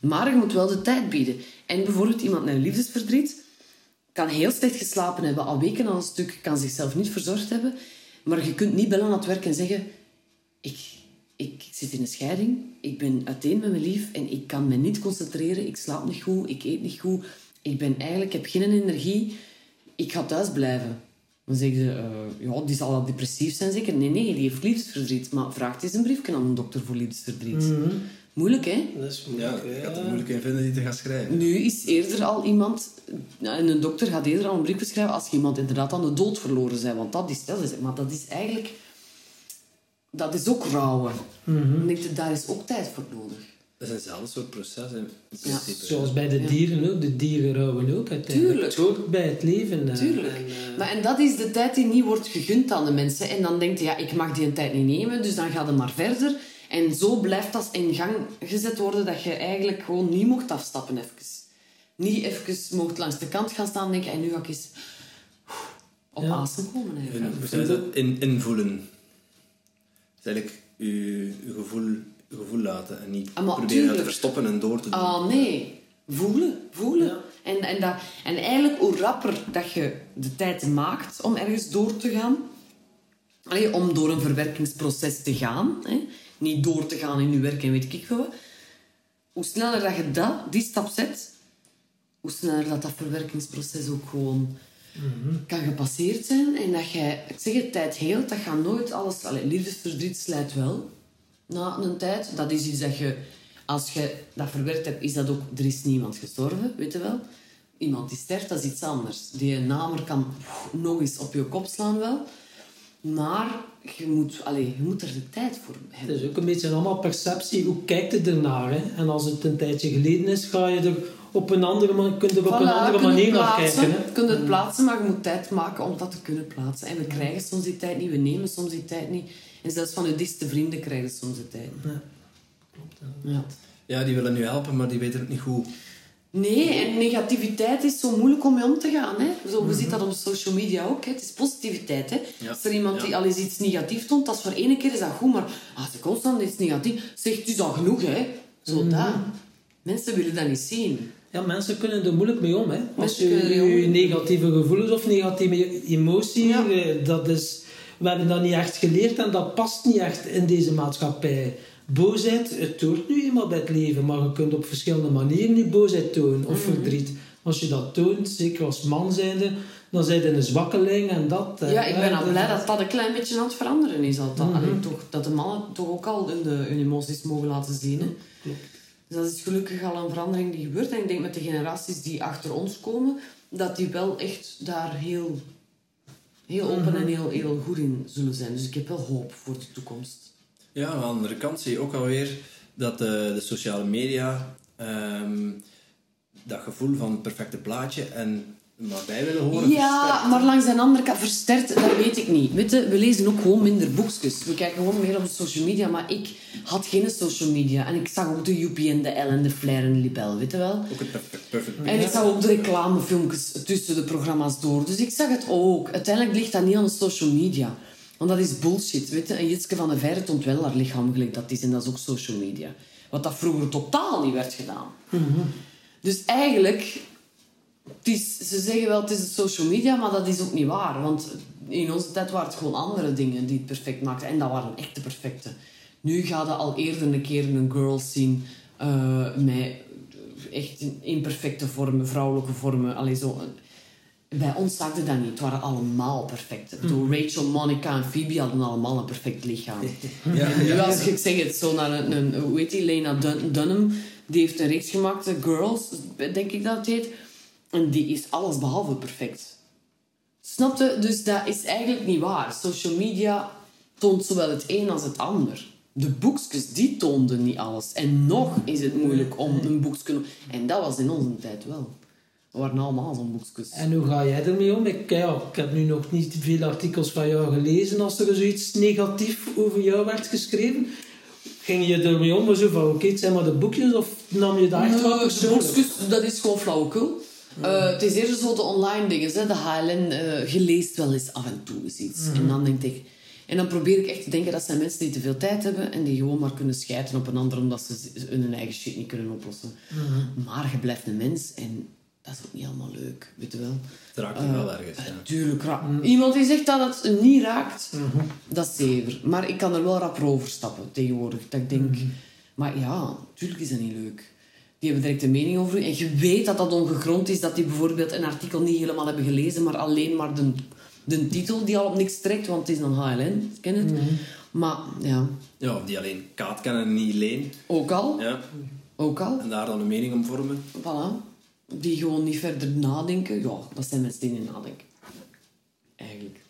Maar je moet wel de tijd bieden. En bijvoorbeeld iemand met een liefdesverdriet kan heel slecht geslapen hebben, al weken aan een stuk, kan zichzelf niet verzorgd hebben. Maar je kunt niet bellen aan het werk en zeggen... Ik, ik zit in een scheiding, ik ben uiteen met mijn lief en ik kan me niet concentreren, ik slaap niet goed, ik eet niet goed, ik ben eigenlijk, heb geen energie, ik ga thuis blijven. Dan zeggen ze, eh, ja, die zal wel depressief zijn zeker? Nee, nee, die heeft liefdesverdriet. Maar vraagt eens een briefje aan een dokter voor liefdesverdriet. Moeilijk, hè? Dat is Ja, moeilijk. ik hè. had het moeilijk in vinden die te gaan schrijven. Nu is eerder al iemand... En een dokter gaat eerder al een brief schrijven als iemand inderdaad aan de dood verloren zijn. Want dat is... Dat is maar dat is eigenlijk... Dat is ook rouwen. Denk je, daar is ook tijd voor nodig. Dat is eenzelfde soort proces in principe. Zoals bij de dieren ook. De dieren rouwen ook uiteindelijk. Tuurlijk. Het bij het leven. eh, Tuurlijk. en, eh, Maar en dat is de tijd die niet wordt gegund aan de mensen. En dan denkt je, ja, ik mag die een tijd niet nemen, dus dan gaat het maar verder. En zo blijft dat in gang gezet worden dat je eigenlijk gewoon niet mocht afstappen even. Niet even mocht langs de kant gaan staan en denken, en nu ga ik eens op Ja. asem komen. Zei dat? In, invoelen. Dat is eigenlijk je, je gevoel, je gevoel laten en niet Ah, maar proberen te verstoppen en door te doen. Ah, nee. Voelen. Voelen. Ja. En, en, dat, en eigenlijk, hoe rapper dat je de tijd maakt om ergens door te gaan... Allee, om door een verwerkingsproces te gaan. Hè, niet door te gaan in je werk en weet ik veel wat. Hoe sneller dat je dat, die stap zet... Hoe sneller dat dat verwerkingsproces ook gewoon kan gepasseerd zijn. En dat jij, ik zeg het, tijd heelt. Dat gaat nooit alles... Allee, liefdesverdriet slijt wel na een tijd. Dat is iets dat je, als je dat verwerkt hebt, is dat ook, er is niemand gestorven, weet je wel. Iemand die sterft, dat is iets anders. Die namer kan nog eens op je kop slaan wel. Maar je moet, allee, je moet er de tijd voor Het hebben. is ook een beetje allemaal perceptie. Hoe kijkt je ernaar? Hè? En als het een tijdje geleden is, ga je er op een andere, kun je er op een andere kun manier het naar kijken. Hè? Je kunt het plaatsen, maar je moet tijd maken om dat te kunnen plaatsen. En we krijgen soms die tijd niet, we nemen soms die tijd niet. En zelfs van je dichtste vrienden krijgen soms de tijd. Ja. Ja. Ja, die willen nu helpen, maar die weten het niet goed. Nee, en negativiteit is zo moeilijk om mee om te gaan. Hè? Zo, we zien dat op social media ook. Hè? Het is positiviteit. Hè? Ja. Als er iemand die al eens iets negatiefs toont, dat is voor één keer is dat goed. Maar als er constant iets negatiefs zegt, is al genoeg. Hè? Zo dat. Mensen willen dat niet zien. Ja, mensen kunnen er moeilijk mee om. Hè? Als je, je negatieve gevoelens of negatieve emotie, Ja. eh, dat is, we hebben dat niet echt geleerd en dat past niet echt in deze maatschappij. Boosheid, het hoort nu eenmaal bij het leven, maar je kunt op verschillende manieren je boosheid tonen of Mhm. verdriet. Als je dat toont, zeker als man zijnde, dan zijn je een zwakkeling en dat. eh, Ja, ik ben al dat- blij dat dat een klein beetje aan het veranderen is. Dat, dat, allee, toch, dat de mannen toch ook al hun, hun emoties mogen laten zien. Hè? Dus dat is gelukkig al een verandering die gebeurt. En ik denk met de generaties die achter ons komen, dat die wel echt daar heel, heel open en heel, heel goed in zullen zijn. Dus ik heb wel hoop voor de toekomst. Ja, aan de andere kant zie je ook alweer dat de, de sociale media ehm, dat gevoel van het perfecte plaatje en wat wij willen horen Ja, versterkt. maar langs de andere kant versterkt, dat weet ik niet. Weet je, we lezen ook gewoon minder boekjes. We kijken gewoon meer op de social media, maar ik had geen social media. En ik zag ook de Joepie en de L en de Flair en de Libel, weet je wel? Ook het perfect, perfect En ik zag ook de reclamefilmpjes tussen de programma's door. Dus ik zag het ook. Uiteindelijk ligt dat niet aan de social media. Want dat is bullshit, weet je. En Jitske van de Veire toont wel haar lichaam gelijk dat is. En dat is ook social media. Wat dat vroeger totaal niet werd gedaan. Dus eigenlijk... Het is, ze zeggen wel het is de social media, maar dat is ook niet waar. Want in onze tijd waren het gewoon andere dingen die het perfect maakten. En dat waren echt de perfecte. Nu ga je al eerder een keer een girl zien eh, met echt imperfecte vormen, vrouwelijke vormen. Allee, zo. Bij ons zag je dat niet. Het waren allemaal perfect. Ik bedoel, Rachel, Monica en Phoebe hadden allemaal een perfect lichaam. Ja, Nu, als ik zeg het zo naar een, een hoe heet die, Lena Dun- Dunham, die heeft een reeks gemaakt, Girls, denk ik dat het heet. En die is alles behalve perfect. Snapte? Dus dat is eigenlijk niet waar. Social media toont zowel het een als het ander. De boekjes, die toonden niet alles. En nog is het moeilijk om een boekje... En dat was in onze tijd wel. Dat waren allemaal zo'n boekjes. En hoe ga jij ermee om? Ik, ja, ik heb nu nog niet veel artikels van jou gelezen als er zoiets negatief over jou werd geschreven. Ging je ermee om? Zo van, oké, het zijn maar de boekjes, of nam je dat echt wel de persoonlijk? boekjes, dat is gewoon flauwekul. Eh, het is eerder zo de online dingen. Hè. De HLN, eh je leest wel eens af en toe eens iets. En dan denk ik... En dan probeer ik echt te denken dat zijn mensen die te veel tijd hebben en die gewoon maar kunnen schijten op een ander omdat ze hun eigen shit niet kunnen oplossen. Maar je blijft een mens en dat is ook niet allemaal leuk, weet je wel. Het raakt je wel ergens. Ja. Tuurlijk, ra- iemand die zegt dat het niet raakt, dat is zeker. Maar ik kan er wel rap over stappen tegenwoordig. Dat ik denk, maar ja, tuurlijk is dat niet leuk. Die hebben direct een mening over u. En je weet dat dat ongegrond is, dat die bijvoorbeeld een artikel niet helemaal hebben gelezen, maar alleen maar de, de titel die al op niks trekt, want het is een HLN, ken het? Maar ja, ja, of die alleen kaat kennen en niet leen. ook al, Ja. ook al, En daar dan een mening om vormen. voilà. Die gewoon niet verder nadenken. Ja, dat zijn mensen die niet nadenken. Eigenlijk.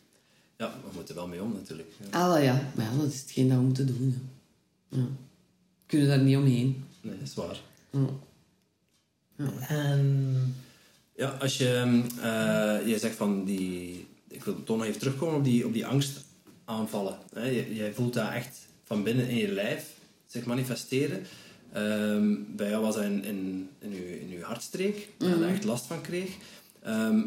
Ja, we moeten wel mee om natuurlijk. Ja. Ah, wel ja. Maar ja, dat is hetgeen dat we moeten doen. hè. Ja. We kunnen daar niet omheen. Nee, dat is waar. Ja. En Ja, als je, eh, je zegt van die... Ik wil toch nog even terugkomen op die, op die angstaanvallen. Hè? Je- Jij voelt dat echt van binnen in je lijf zich manifesteren. Ehm, bij jou was dat in, in, in, je, in je hartstreek, waar je daar echt last van kreeg. Ehm,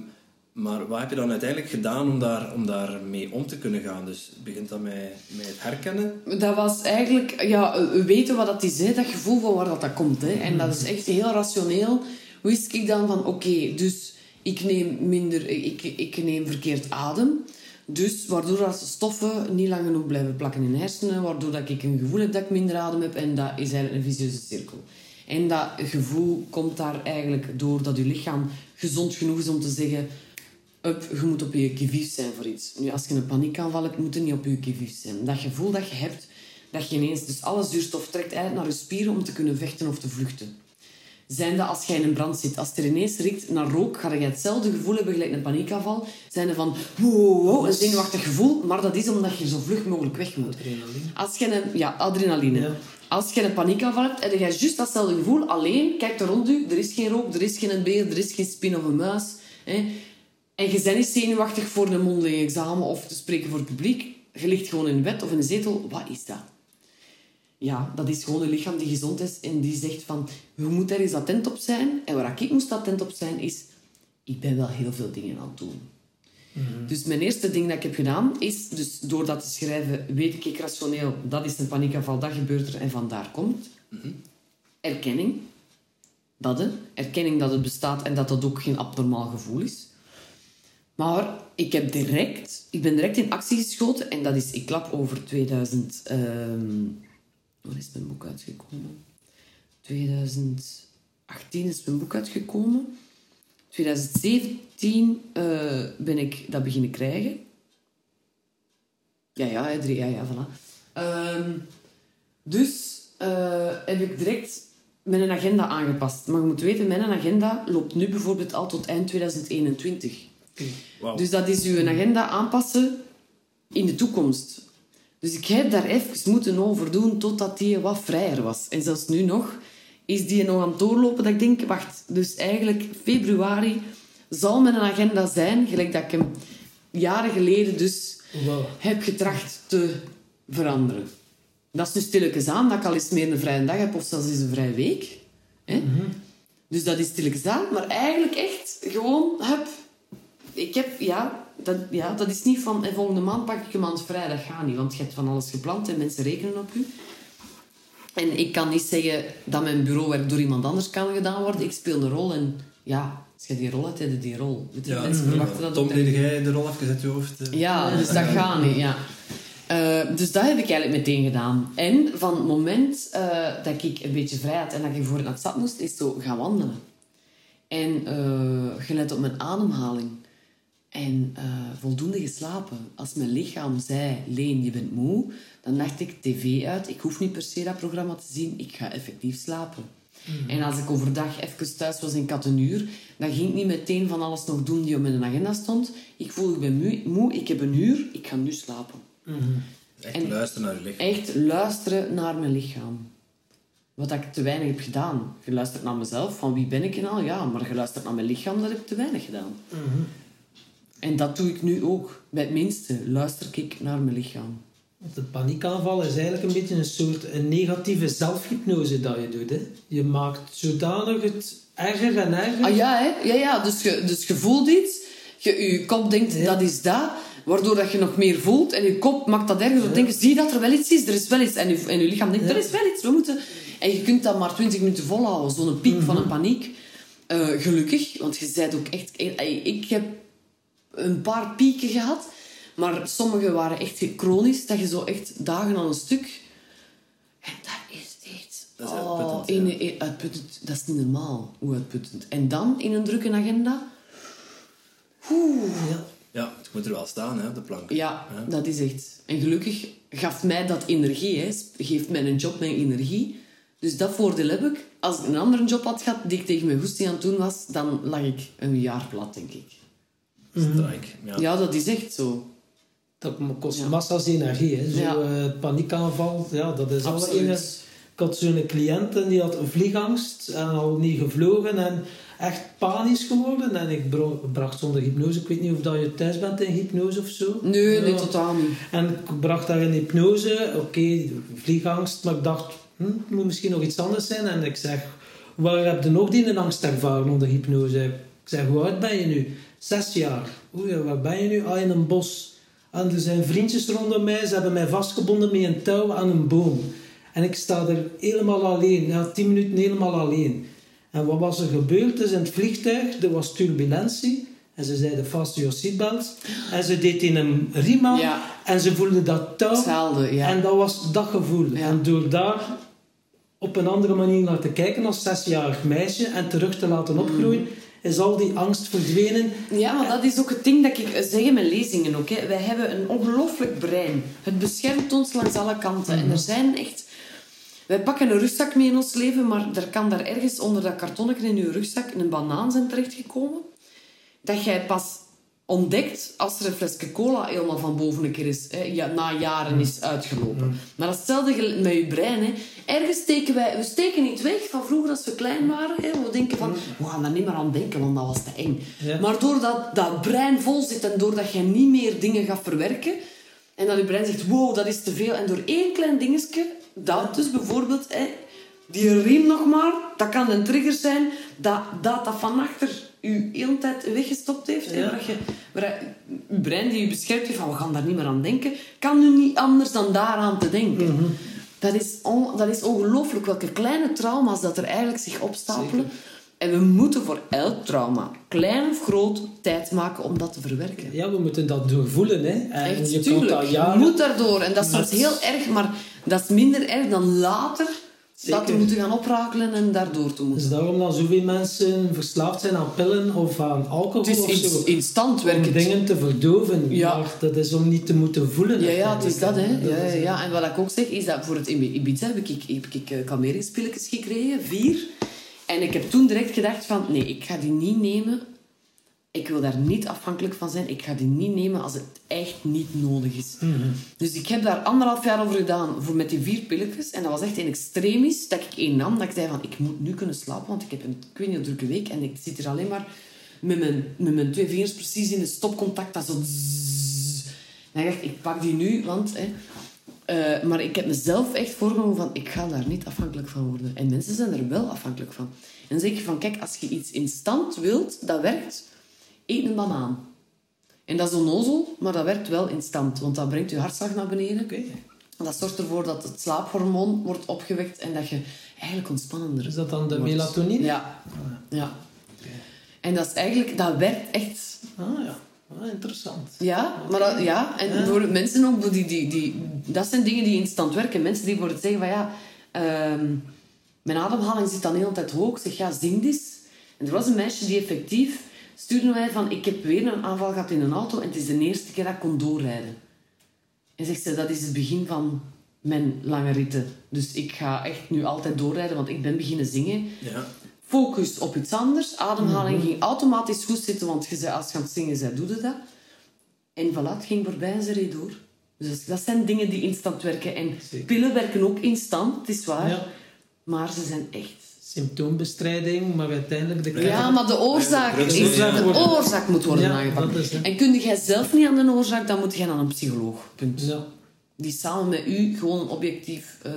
maar wat heb je dan uiteindelijk gedaan om daar, om daar mee om te kunnen gaan? Dus begint dat met, met het herkennen? Dat was eigenlijk... Ja, we weten wat dat is, hè. dat gevoel van waar dat, dat komt. Hè. En dat is echt heel rationeel. Wist ik dan van, oké, dus ik neem minder... Ik, ik neem verkeerd adem. Dus waardoor dat stoffen niet lang genoeg blijven plakken in de hersenen. Waardoor dat ik een gevoel heb dat ik minder adem heb. En dat is eigenlijk een vicieuze cirkel. En dat gevoel komt daar eigenlijk door dat je lichaam gezond genoeg is om te zeggen... Up, je moet op je kivief zijn voor iets. Nu, als je een paniekaanval hebt, moet je niet op je kivief zijn. Dat gevoel dat je hebt, dat je ineens dus alle zuurstof trekt eigenlijk naar je spieren om te kunnen vechten of te vluchten. Zijn dat als jij in een brand zit, als er ineens riekt naar rook, ga je hetzelfde gevoel hebben gelijk een paniekaanval. Zijn er van, wow, wow, wow, een zenuwachtig gevoel, maar dat is omdat je zo vlug mogelijk weg moet. Als je een, ja, adrenaline. Ja. Als je een paniekaanval hebt, heb je juist datzelfde gevoel. Alleen, kijk er rond u, er is geen rook, er is geen beer, er is geen spin of een muis. Hè. En je bent niet zenuwachtig voor een mondeling examen of te spreken voor het publiek. Je ligt gewoon in bed of in een zetel. Wat is dat? Ja, dat is gewoon een lichaam die gezond is en die zegt van... Je moet daar eens attent op zijn. En waar ik moest attent op zijn is... Ik ben wel heel veel dingen aan het doen. Dus mijn eerste ding dat ik heb gedaan is... Dus door dat te schrijven weet ik rationeel... Dat is een paniekaanval, dat gebeurt er en vandaar komt. Erkenning. Dat, hè. Erkenning dat het bestaat en dat dat ook geen abnormaal gevoel is. Maar ik, heb direct, ik ben direct in actie geschoten en dat is, ik klap over 2000. ehm waar is mijn boek uitgekomen? 2018 is mijn boek uitgekomen. 2017 eh, ben ik dat beginnen krijgen. Ja, ja, drie, ja, ja, voilà. Ehm, dus eh, heb ik direct mijn agenda aangepast. Maar je moet weten, mijn agenda loopt nu bijvoorbeeld al tot eind 2021. Wauw. Dus dat is uw agenda aanpassen in de toekomst. Dus ik heb daar even moeten over doen totdat die wat vrijer was. En zelfs nu nog is die nog aan het doorlopen dat ik denk, wacht, dus eigenlijk februari zal mijn agenda zijn, gelijk dat ik hem jaren geleden dus Wow. heb getracht te veranderen. Dat is nu stilletjes aan, dat ik al eens meer een vrije dag heb of zelfs eens een vrije week. Hè? Dus dat is stilletjes aan, maar eigenlijk echt gewoon, hup, ik heb, ja dat, ja, dat is niet van en volgende maand pak ik een maand vrij. Dat gaat niet, want je hebt van alles gepland en mensen rekenen op u. En ik kan niet zeggen dat mijn bureauwerk door iemand anders kan gedaan worden. Ik speel een rol en ja, als je die rol hebt, heb je die rol. Weet je, Ja, mensen verwachten dat Tom, deed jij de rol even uit je hoofd? eh? Ja, dus dat gaat niet, ja. Eh, dus dat heb ik eigenlijk meteen gedaan. En van het moment eh, dat ik een beetje vrij had en dat ik voor naar het stad moest, is zo gaan wandelen. En eh gelet op mijn ademhaling. En eh, voldoende geslapen. Als mijn lichaam zei, Leen, je bent moe, dan dacht ik tv uit. Ik hoef niet per se dat programma te zien, ik ga effectief slapen. En als ik overdag even thuis was en ik had een uur, dan ging ik niet meteen van alles nog doen die op mijn agenda stond. Ik voel, ik ben moe, moe ik heb een uur, ik ga nu slapen. Echt En- luisteren naar je lichaam. Echt luisteren naar mijn lichaam. Wat ik te weinig heb gedaan. Je luistert naar mezelf, van wie ben ik nou? Ja, maar je luistert naar mijn lichaam, dat heb ik te weinig gedaan. En dat doe ik nu ook. Bij het minste luister ik naar mijn lichaam. De paniekaanval is eigenlijk een beetje een soort een negatieve zelfhypnose dat je doet. Hè? Je maakt zodanig het erger en erger. Ah ja, hè? Ja, ja. Dus, je, dus je voelt iets, je, je kop denkt dat is dat, waardoor dat je nog meer voelt en je kop maakt dat ergens op denken, zie je dat er wel iets is, er is wel iets. En je, en je lichaam denkt, er is wel iets, we moeten... En je kunt dat maar 20 minuten volhouden, zo'n piek van een paniek. Eh, gelukkig, want je zei ook echt... Ik heb een paar pieken gehad, maar sommige waren echt chronisch, dat je zo echt dagen aan een stuk... En dat is echt... Dat is oh, uitputtend, in- in- uitputtend. Dat is niet normaal, hoe uitputtend. En dan, in een drukke agenda... Oeh, Ja. Ja, het moet er wel staan, hè, de plank. ja, dat is echt... En gelukkig gaf mij dat energie. Hè. Geeft mijn job mij energie. Dus dat voordeel heb ik. Als ik een andere job had gehad die ik tegen mijn goesting aan het doen was, dan lag ik een jaar plat, denk ik. Strike. Ja. Ja, dat is echt zo. Dat kost Ja. massa's energie. Hè? Zo, Ja. eh, paniekaanval, ja, dat is al Absoluut. Ik had zo'n cliënt en die had een vliegangst en al niet gevlogen en echt panisch geworden. En ik bro- bracht zonder hypnose. Ik weet niet of dat je thuis bent in hypnose of zo. Nee, nee, Ja. totaal niet. En ik bracht haar in hypnose. Oké, vliegangst. Maar ik dacht, hm, het moet misschien nog iets anders zijn. En ik zeg, waar heb je nog die een angst ervaren onder hypnose? Ik zeg, hoe oud ben je nu? Zes jaar. Oeh, waar ben je nu? Ah, in een bos. En er zijn vriendjes rondom mij. Ze hebben mij vastgebonden met een touw aan een boom. En ik sta er helemaal alleen. Ja, tien minuten helemaal alleen. En wat was er gebeurd? Dus in het vliegtuig, er was turbulentie. En ze zeiden vast your seatbelt. En ze deed in een riem aan. Ja. En ze voelde dat touw. Hetzelfde, ja. En dat was dat gevoel. Ja. En door daar op een andere manier naar te kijken als zesjarig meisje en terug te laten opgroeien, is al die angst verdwenen. Ja, maar dat is ook het ding dat ik eh, zeg in mijn lezingen ook. Hè. Wij hebben een ongelooflijk brein. Het beschermt ons langs alle kanten. En er zijn echt... Wij pakken een rugzak mee in ons leven, maar er kan daar ergens onder dat kartonnetje in je rugzak een banaan zijn terechtgekomen. Dat jij pas ontdekt als er een flesje cola helemaal van boven een keer is, hè, ja, na jaren is uitgelopen. Maar dat is hetzelfde gel- met je brein. Hè. Ergens steken wij... We steken niet weg van vroeger als we klein waren. Hè. We denken van, we gaan daar niet meer aan denken, want dat was te eng. Ja. Maar doordat dat brein vol zit en doordat je niet meer dingen gaat verwerken... En dat je brein zegt, wow, dat is te veel. En door één klein dingetje, dat dus bijvoorbeeld... Hè, die riem nog maar, dat kan een trigger zijn dat dat, dat van achter u heel tijd weggestopt heeft. Ja. waar je, je brein die je beschermt heeft van we gaan daar niet meer aan denken, kan nu niet anders dan daaraan te denken. Mhm. Dat is, on- dat is ongelooflijk welke kleine trauma's dat er eigenlijk zich opstapelen. En we moeten voor elk trauma, klein of groot, tijd maken om dat te verwerken. Ja, we moeten dat doorvoelen. Hè. En Echt, je tuurlijk. dat Je moet daardoor. En dat is soms heel erg, maar dat is minder erg dan later dat Zeker. we moeten gaan oprakelen en daardoor te moeten. Dus daarom dat zoveel mensen verslaafd zijn aan pillen of aan alcohol Het is of zo. in, instant Om dingen te verdoven. Ja. Maar dat is om niet te moeten voelen. Ja, ja, het is dat, hè. Ja, ja, is- ja. En wat ik ook zeg, is dat voor het Ibiza heb ik, heb ik eh, kalmeringspilletjes gekregen, vier. En ik heb toen direct gedacht van, nee, ik ga die niet nemen. Ik wil daar niet afhankelijk van zijn. Ik ga die niet nemen als het echt niet nodig is. Dus ik heb daar anderhalf jaar over gedaan voor met die vier pilletjes. En dat was echt een extremis dat ik één nam. Dat ik zei van, ik moet nu kunnen slapen, want ik heb een, ik weet niet, een drukke week. En ik zit hier alleen maar met mijn, met mijn twee vingers precies in het stopcontact. Dat zo... En ik dacht, ik pak die nu, want... Hè, eh, maar ik heb mezelf echt voorgenomen van, ik ga daar niet afhankelijk van worden. En mensen zijn er wel afhankelijk van. En dan zeg je van, kijk, als je iets instant wilt, dat werkt, eet een banaan. En dat is onnozel, maar dat werkt wel instant. Want dat brengt je hartslag naar beneden. Oké. Dat zorgt ervoor dat het slaaphormoon wordt opgewekt en dat je eigenlijk ontspannender Is dat dan de wordt. melatonine? Ja. ja. En dat is eigenlijk, dat werkt echt. Ah ja, ah, interessant. Ja, maar dat, ja. En voor mensen ook, die, die, die, dat zijn dingen die instant werken. Mensen die voor het zeggen van ja, ehm, mijn ademhaling zit dan de hele tijd hoog. Ik zeg ja, zing. En er was een meisje die effectief stuurde mij van ik heb weer een aanval gehad in een auto en het is de eerste keer dat ik kon doorrijden. En zegt ze, dat is het begin van mijn lange ritten. Dus ik ga echt nu altijd doorrijden, want ik ben beginnen zingen. Ja. Focus op iets anders. Ademhaling ging automatisch goed zitten, want je zei, als je aan het zingen zei, doe je dat. En voilà, het ging voorbij en ze reed door. Dus dat zijn dingen die instant werken. En Zeker. pillen werken ook instant, het is waar. Ja. Maar ze zijn echt. Symptoombestrijding, maar uiteindelijk de Ja, maar de oorzaak, De is, de oorzaak moet worden Ja, aangepakt. is. En kun jij zelf niet aan de oorzaak, dan moet je naar een psycholoog. Punt. Ja. Die samen met u gewoon een, objectief, eh,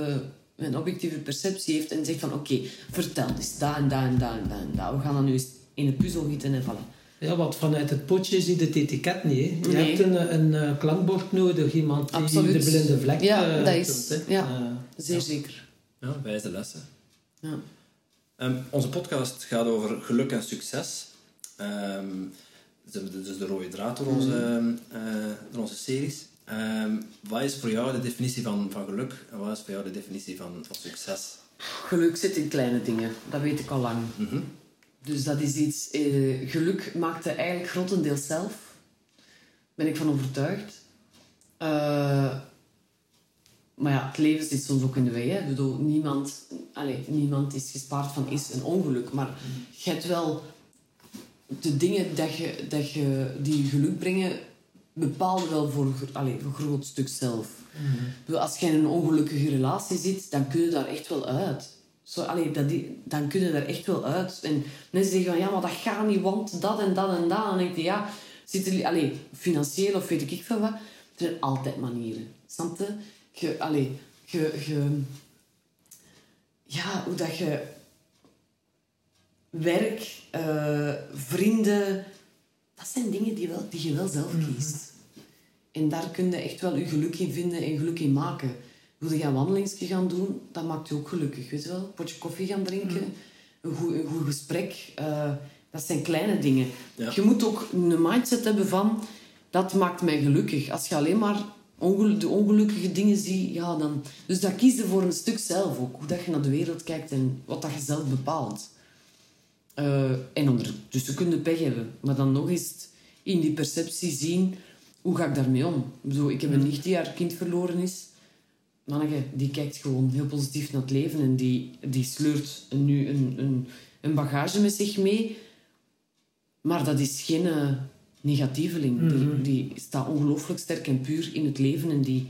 een objectieve perceptie heeft en zegt van oké, vertel eens, dat en dat en dat en dat. We gaan dan nu eens in een puzzel gieten en voilà. Ja, want vanuit het potje ziet het etiket niet. Hè. Je Nee. hebt een, een eh, klankbord nodig, iemand die Absoluut. de blinde vlek Ja, eh, dat is- ja. Zeer zeker. Ja, wijze lessen. Ja. Ehm, onze podcast gaat over geluk en succes. Ehm, dus de- de rode draad door onze, eh, door onze series. Wat is voor jou de definitie van, van geluk en wat is voor jou de definitie van, van succes? Geluk zit in kleine dingen, dat weet ik al lang. Mhm. Dus dat is iets... eh, geluk maakte eigenlijk grotendeels zelf. Ben ik van overtuigd. Eh, maar ja, het leven zit soms ook in de weg. Hè. Ik bedoel, niemand, allez, niemand is gespaard van is een ongeluk. Maar je hebt wel... De dingen dat je, dat je, die je geluk brengen, bepalen wel voor, een gro- allez, voor een groot stuk zelf. Bedoel, Als je in een ongelukkige relatie zit, dan kun je daar echt wel uit. Zo, allee, dat, die- dan kun je daar echt wel uit. En mensen zeggen van, ja, maar dat gaat niet, want dat en dat en dat. Dan denk je, ja, zit er, allee, financieel of weet ik veel wat. Er zijn altijd manieren. Snap je? Je, allee, je, je, ja, hoe dat je werk, eh, vrienden, dat zijn dingen die, wel, die je wel zelf kiest. En daar kun je echt wel je geluk in vinden en geluk in maken. Wil je een wandelingsje gaan doen, dat maakt je ook gelukkig. Weet je wel? Een potje koffie gaan drinken, een, goed, een goed gesprek. eh, dat zijn kleine dingen. Ja. Je moet ook een mindset hebben van... Dat maakt mij gelukkig. Als je alleen maar de ongelukkige dingen ziet, ja, dan... Dus dat kies je voor een stuk zelf ook. Hoe dat je naar de wereld kijkt en wat dat je zelf bepaalt. Eh, en ondertussen kun je pech hebben. Maar dan nog eens in die perceptie zien, hoe ga ik daarmee om? Bedoel, ik heb een nicht die haar kind verloren is. Manneke, die kijkt gewoon heel positief naar het leven en die, die sleurt nu een, een, een bagage met zich mee. Maar dat is geen eh, negatieveling. Die, die staat ongelooflijk sterk en puur in het leven en die...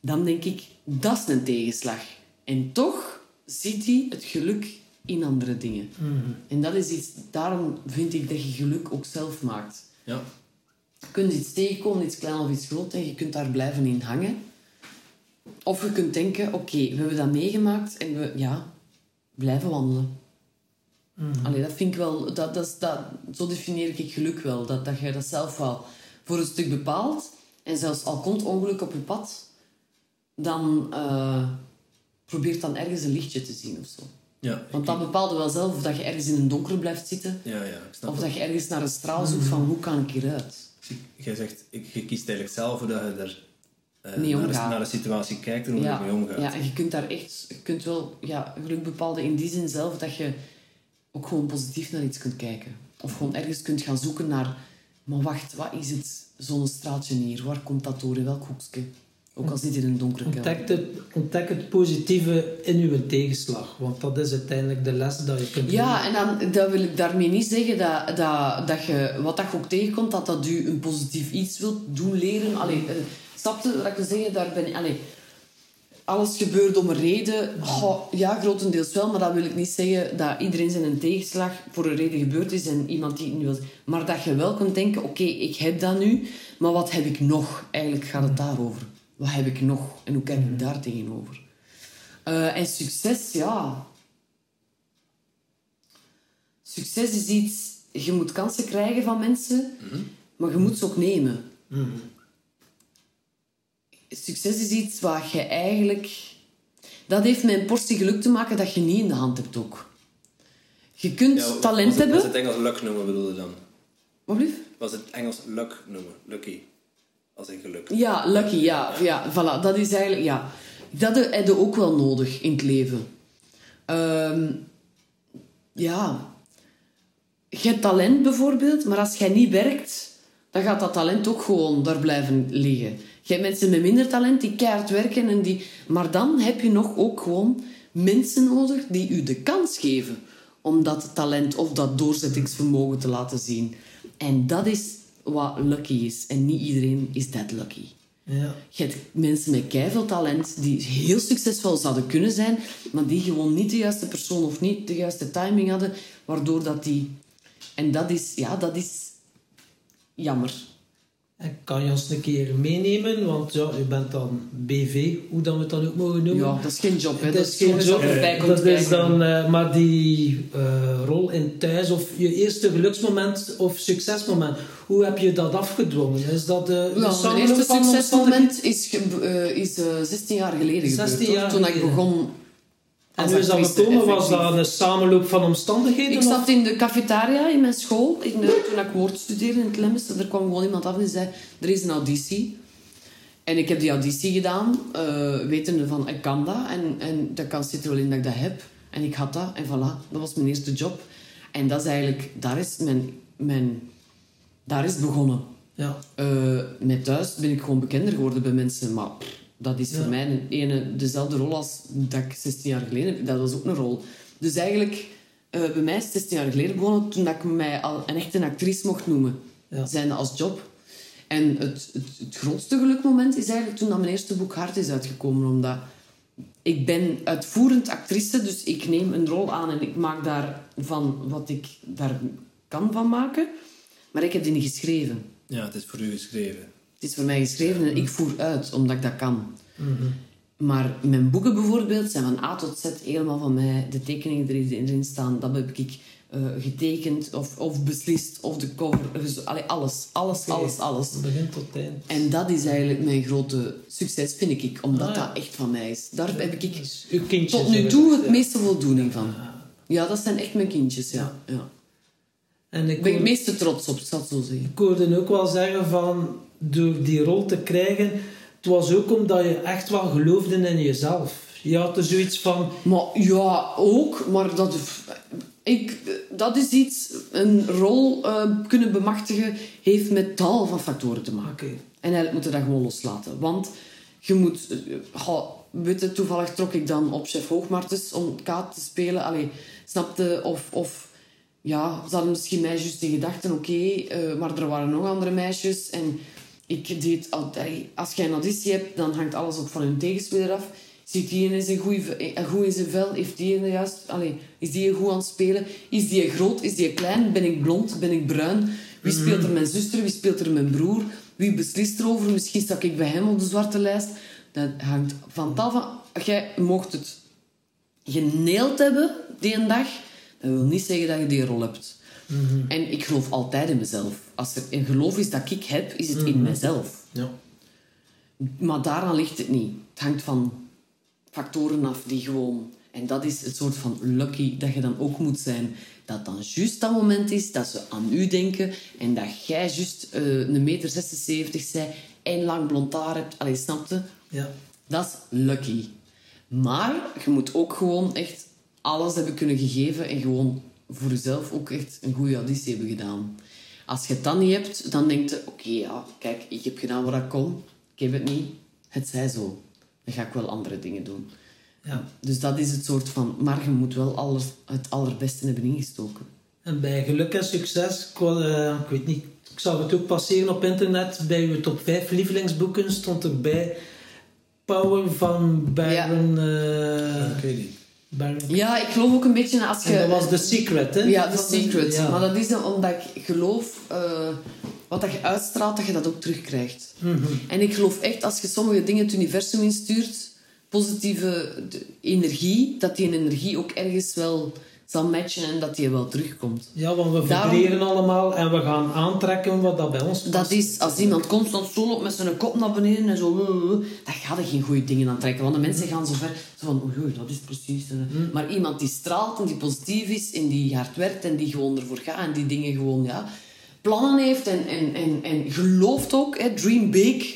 Dan denk ik, dat is een tegenslag. En toch ziet hij het geluk in andere dingen. En dat is iets... Daarom vind ik dat je geluk ook zelf maakt. Ja. Je kunt iets tegenkomen, iets klein of iets groot, en je kunt daar blijven in hangen. Of je kunt denken, oké, we hebben dat meegemaakt en we, ja, blijven wandelen. Allee, dat vind ik wel, dat, dat, dat, zo definieer ik geluk wel. Dat, dat je dat zelf wel voor een stuk bepaalt. En zelfs al komt ongeluk op je pad, dan eh probeer dan ergens een lichtje te zien of zo. Ja, Want dat bepaalt wel zelf of dat je ergens in een donker blijft zitten. ja, ja, ik snap Of dat je ergens naar een straal zoekt van hoe kan ik hieruit. Jij zegt, je kiest eigenlijk zelf hoe dat je er eh, Mee naar, de, omgaat. naar de situatie kijkt en hoe je Ja, omgaat. ja, en je kunt daar echt, je kunt wel ja, geluk bepalen in die zin zelf dat je ook gewoon positief naar iets kunt kijken. Of gewoon ergens kunt gaan zoeken naar, maar wacht, wat is het, zo'n straaltje hier? Waar komt dat door? In welk hoekje? Ook al zit het in een donkere kelder. Ontdek het, ontdek het positieve in uw tegenslag. Want dat is uiteindelijk de les dat je kunt Ja, en dan dat wil ik daarmee niet zeggen dat, dat, dat je, wat dat je ook tegenkomt, dat dat u een positief iets wilt doen leren. Allee, eh, snap je wat ik wil zeggen? Daar ben ik, allee, alles gebeurt om een reden. Goh, ja, grotendeels wel, maar dat wil ik niet zeggen dat iedereen zijn een tegenslag voor een reden gebeurd is en iemand die het niet wil. Maar dat je wel kunt denken, oké, ik heb dat nu, maar wat heb ik nog? Eigenlijk gaat het daarover. Wat heb ik nog? En hoe kijk ik daar tegenover? Eh, en succes, ja, Succes is iets... Je moet kansen krijgen van mensen, maar je moet ze ook nemen. Succes is iets wat je eigenlijk... Dat heeft met een portie geluk te maken dat je niet in de hand hebt ook. Je kunt Ja, talent wat is het- Wat is hebben... het Engels luck noemen bedoel je dan? Wat blieft? Wat is het Engels luck noemen? Lucky. Als in geluk. Ja, lucky, ja. ja voilà, dat is eigenlijk... Ja. Dat heb je ook wel nodig in het leven. Ehm, ja. Je hebt talent bijvoorbeeld, maar als jij niet werkt, dan gaat dat talent ook gewoon daar blijven liggen. Je hebt mensen met minder talent die keihard werken, en die... maar dan heb je nog ook gewoon mensen nodig die u de kans geven om dat talent of dat doorzettingsvermogen te laten zien. En dat is wat lucky is. En niet iedereen is dat lucky. Ja. Je hebt mensen met keiveel talent die heel succesvol zouden kunnen zijn, maar die gewoon niet de juiste persoon of niet de juiste timing hadden, waardoor dat die... En dat is, ja, dat is jammer. En kan je ons een keer meenemen? Want ja, je bent dan BV, hoe dan we het dan ook mogen noemen. Ja, dat is geen job. Hè. Dat is geen job. dat is dan, eh, maar die eh, rol in thuis of je eerste geluksmoment of succesmoment, hoe heb je dat afgedwongen? Is dat Ja, mijn eerste succesmoment is, eh, is eh, 16 jaar geleden 16 gebeurd. jaar Toen ik geleden. begon En hoe is dat gekomen? Was dat een samenloop van omstandigheden? Ik zat in de cafetaria in mijn school, in de- toen ik woord studeerde in het. Er kwam gewoon iemand af en zei, er is een auditie. En ik heb die auditie gedaan, eh, wetende van, ik kan dat. En, en dat kan zit er wel in dat ik dat heb. En ik had dat. En voilà, dat was mijn eerste job. En dat is eigenlijk, daar is mijn... mijn daar is het begonnen. Ja. Eh, met thuis ben ik gewoon bekender geworden bij mensen. Maar pff, dat is Ja. voor mij een, ene, dezelfde rol als dat ik 16 jaar geleden heb. Dat was ook een rol. Dus eigenlijk, eh, bij mij is het 16 jaar geleden begonnen toen dat ik mij al een echte actrice mocht noemen. Ja. Zijnde als job. En het, het, het grootste gelukmoment is eigenlijk toen dat mijn eerste boek Hart is uitgekomen. Omdat ik ben uitvoerend actrice, dus ik neem een rol aan en ik maak daarvan wat ik daar kan van maken. Maar ik heb die niet geschreven. Ja, het is voor u geschreven. Het is voor mij geschreven en ik voer uit, omdat ik dat kan. Maar mijn boeken bijvoorbeeld zijn van A tot Z helemaal van mij. De tekeningen die erin staan, dat heb ik eh, getekend of, of beslist. Of de cover. Dus, allee, alles, alles, alles, alles. Van begin tot eind. En dat is eigenlijk mijn grote succes, vind ik. Omdat Ah, ja. dat echt van mij is. Daar heb ik Dus tot nu toe het ja. meeste voldoening van. Ja, dat zijn echt mijn kindjes, ja. ja. En ik ben ik het meeste trots op, ik zal het zo zeggen. Ik hoorde ook wel zeggen van, door die rol te krijgen, het was ook omdat je echt wel geloofde in jezelf. Je had er zoiets van, Maar ja, ook. Maar dat, ik, dat is iets, een rol eh, kunnen bemachtigen, heeft met tal van factoren te maken. En eigenlijk moeten we dat gewoon loslaten. Want je moet... weet je, toevallig trok ik dan op chef Hoogmartens om kaart te spelen. Allee, snapte? Of... of ja, ze hadden misschien meisjes die gedachten, oké, eh, maar er waren nog andere meisjes. En ik deed altijd... Als je een auditie hebt, dan hangt alles ook van hun tegenspeler af. Ziet die eens een goeie, een goed in zijn vel? Heeft die juist... Allee, is die goed aan het spelen? Is die groot? Is die klein? Ben ik blond? Ben ik bruin? Wie speelt er mijn zuster? Wie speelt er mijn broer? Wie beslist erover? Misschien sta ik bij hem op de zwarte lijst. Dat hangt van tal van... Jij mocht het geneeld hebben die een dag. Dat wil niet zeggen dat je die rol hebt. En ik geloof altijd in mezelf. Als er een geloof is dat ik heb, is het in mezelf. ja. Maar daaraan ligt het niet. Het hangt van factoren af die gewoon... En dat is het soort van lucky dat je dan ook moet zijn. Dat dan juist dat moment is dat ze aan u denken en dat jij juist eh, een meter 76 zij en lang blond haar hebt. Allee, snapte? ja. Dat is lucky. Maar je moet ook gewoon echt alles hebben kunnen gegeven en gewoon voor jezelf ook echt een goede auditie hebben gedaan. Als je het dan niet hebt, dan denk je, oké, ja, kijk, ik heb gedaan wat ik kon. Ik heb het niet. Het zij zo. Dan ga ik wel andere dingen doen. ja. Dus dat is het soort van... Maar je moet wel alles, het allerbeste hebben ingestoken. En bij geluk en succes, ik, wou, eh, ik weet niet, ik zag het ook passeren op internet, bij uw top 5 lievelingsboeken stond erbij Power van Baron... eh, Ik weet niet. Ja, ik geloof ook een beetje als je... en dat was The Secret, hè? Ja, The Secret. ja. Maar dat is dan omdat ik geloof... eh, wat dat je uitstraalt, dat je dat ook terugkrijgt. Mhm. En ik geloof echt, als je sommige dingen het universum instuurt, positieve energie, dat die energie ook ergens wel zal matchen en dat die wel terugkomt. Ja, want we Daarom- vibreren allemaal en we gaan aantrekken wat dat bij ons past. Dat is, als iemand constant zo loopt met zijn kop naar beneden en zo... dan gaat er geen goede dingen aantrekken. Want de mensen gaan zo ver... Zo van, oei, oei, dat is precies... eh. Maar iemand die straalt en die positief is en die hard werkt en die gewoon ervoor gaat en die dingen gewoon, ja... Plannen heeft en, en, en, en gelooft ook, hè, dream big.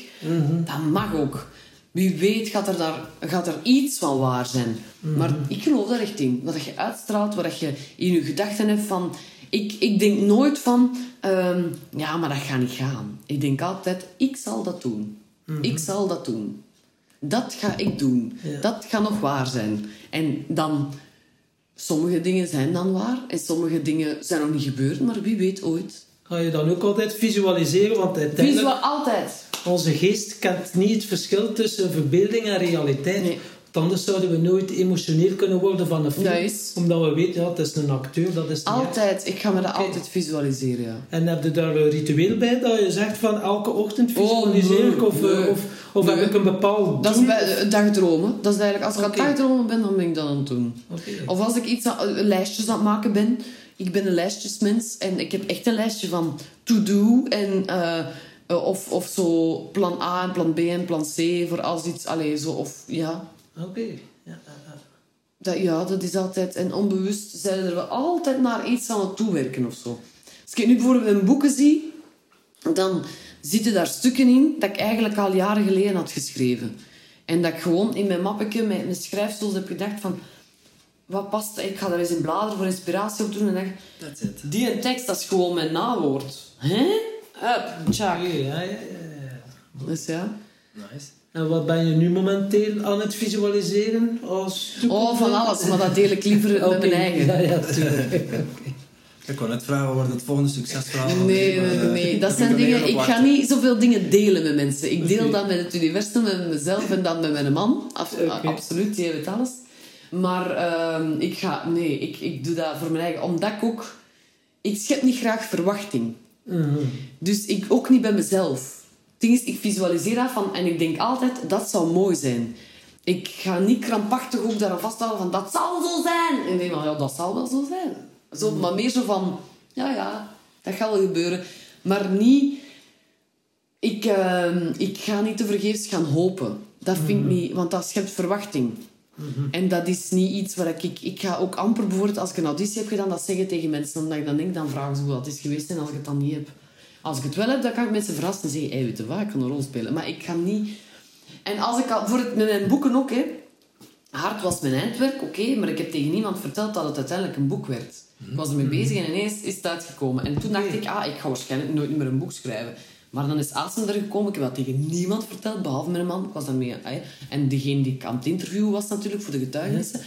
Dat mag ook. Wie weet gaat er, daar, gaat er iets van waar zijn. Maar ik geloof daar echt in. Wat je uitstraalt, wat je in je gedachten hebt van... Ik, ik denk nooit van... ehm, ja, maar dat gaat niet gaan. Ik denk altijd, ik zal dat doen. Ik zal dat doen. Dat ga ik doen. Ja. Dat gaat nog waar zijn. En dan... Sommige dingen zijn dan waar. En sommige dingen zijn nog niet gebeurd. Maar wie weet ooit. Ga je dan ook altijd visualiseren, want uiteindelijk... Visueel altijd. Onze geest kent niet het verschil tussen verbeelding en realiteit. Nee. Want anders zouden we nooit emotioneel kunnen worden van een film. Is- Omdat we weten, ja, het is een acteur, dat is echt. Altijd. Ik ga me dat altijd visualiseren, ja. En heb je daar een ritueel bij dat je zegt van elke ochtend Oh, visualiseer ik? nee, Of, nee. of, of Nee. heb ik een bepaald Dat is bij eh, dagdromen. Dat is eigenlijk, als ik Oké. aan het dagdromen ben, dan ben ik dat aan het doen. Of als ik iets aan, eh, lijstjes aan het maken ben. Ik ben een lijstjesmens en ik heb echt een lijstje van to-do en... eh, eh, of, of zo plan A en plan B en plan C voor als iets... Allee, zo, of ja... Oké. Ja, ja, ja. Dat, ja, dat is altijd... En onbewust zijn er wel altijd naar iets aan het toewerken of zo. Als ik nu bijvoorbeeld in boeken zie, dan zitten daar stukken in dat ik eigenlijk al jaren geleden had geschreven. En dat ik gewoon in mijn mappetje met mijn schrijfstoel heb gedacht van... Wat past? Ik ga er eens in bladeren voor inspiratie op doen. En it. die een tekst, dat is gewoon mijn nawoord. Hè? Hup, tjak. Oké, ja, ja, ja, ja. Dus ja. Nice. En wat ben je nu momenteel aan het visualiseren als Oh, van alles. Maar dat deel ik liever Oké. mijn eigen. Ja, ja, tuurlijk. Ik wou net vragen, wat wordt het volgende succesverhaal? Nee, nee, maar, nee. eh, Dat zijn dingen... Ik op ga niet zoveel dingen delen met mensen. Ik deel dat met het universum, met mezelf en dan met mijn man. Af-. Absoluut, die weet alles. Maar ehm, ik ga... Nee, ik, ik doe dat voor mijn eigen... Omdat ik ook... Ik schep niet graag verwachting. Mhm. Dus ik ook niet bij mezelf. Het ding is, ik visualiseer dat van... En ik denk altijd, dat zou mooi zijn. Ik ga niet krampachtig ook daaraan vasthouden van... Dat zal zo zijn! En ik denk van, ja, dat zal wel zo zijn. Zo, maar meer zo van... Ja, ja, dat gaat wel gebeuren. Maar niet... Ik, ehm, ik ga niet te vergeefs gaan hopen. Dat vind ik niet... Want dat schept verwachting. En dat is niet iets waar ik... Ik ga ook amper bijvoorbeeld, als ik een auditie heb gedaan, dat zeggen tegen mensen. Omdat ik dan denk, dan vragen ze hoe dat is geweest. En als ik het dan niet heb... Als ik het wel heb, dan kan ik mensen verrassen en zeggen... Hé, weet je wat, ik kan een rol spelen. Maar ik ga niet... En als ik al... Voor het, met mijn boeken ook, hè. Hard was mijn eindwerk, oké. maar ik heb tegen niemand verteld dat het uiteindelijk een boek werd. Ik was ermee bezig en ineens is het uitgekomen. En toen dacht ik, ah, ik ga waarschijnlijk nooit meer een boek schrijven. Maar dan is Asem er gekomen. Ik heb dat tegen niemand verteld, behalve mijn man. Ik was daarmee... En degene die ik aan het interviewen was natuurlijk, voor de getuigenissen.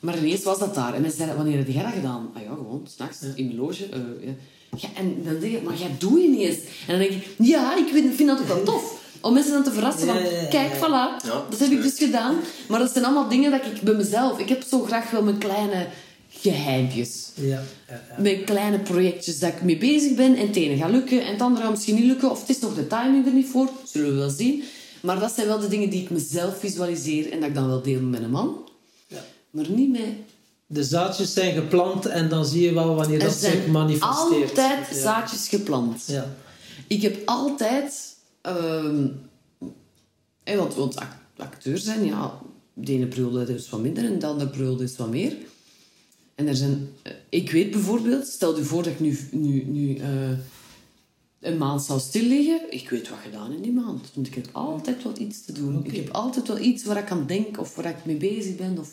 Maar ineens was dat daar. En mensen zeiden, wanneer heb jij dat gedaan? Ah ja, gewoon, s'nachts, in mijn loge. eh, ja. Ja, en dan zeg je, maar jij doet je niet eens. En dan denk ik, ja, ik vind, vind dat ook wel tof. Om mensen dan te verrassen van, kijk, voilà, dat heb ik dus gedaan. Maar dat zijn allemaal dingen dat ik bij mezelf... Ik heb zo graag wel mijn kleine geheimpjes. Ja, ja, ja. Mijn kleine projectjes dat ik mee bezig ben. En het ene gaat lukken en het andere gaat misschien niet lukken. Of het is nog de timing er niet voor. Zullen we wel zien. Maar dat zijn wel de dingen die ik mezelf visualiseer. En dat ik dan wel deel met een man. Ja. Maar niet met... De zaadjes zijn geplant en dan zie je wel wanneer Er dat zich zijn manifesteert. altijd zaadjes geplant. Ja. Ik heb altijd... ehm eh, want, want act- acteur zijn, ja... De ene periode is wat minder en de andere periode is wat meer. En er zijn... eh, Ik weet bijvoorbeeld... Stel je voor dat ik nu, nu, nu eh, een maand zou stilliggen. Ik weet wat gedaan in die maand. Want ik heb altijd wel iets te doen. Ik heb altijd wel iets waar ik aan denk of waar ik mee bezig ben. Of...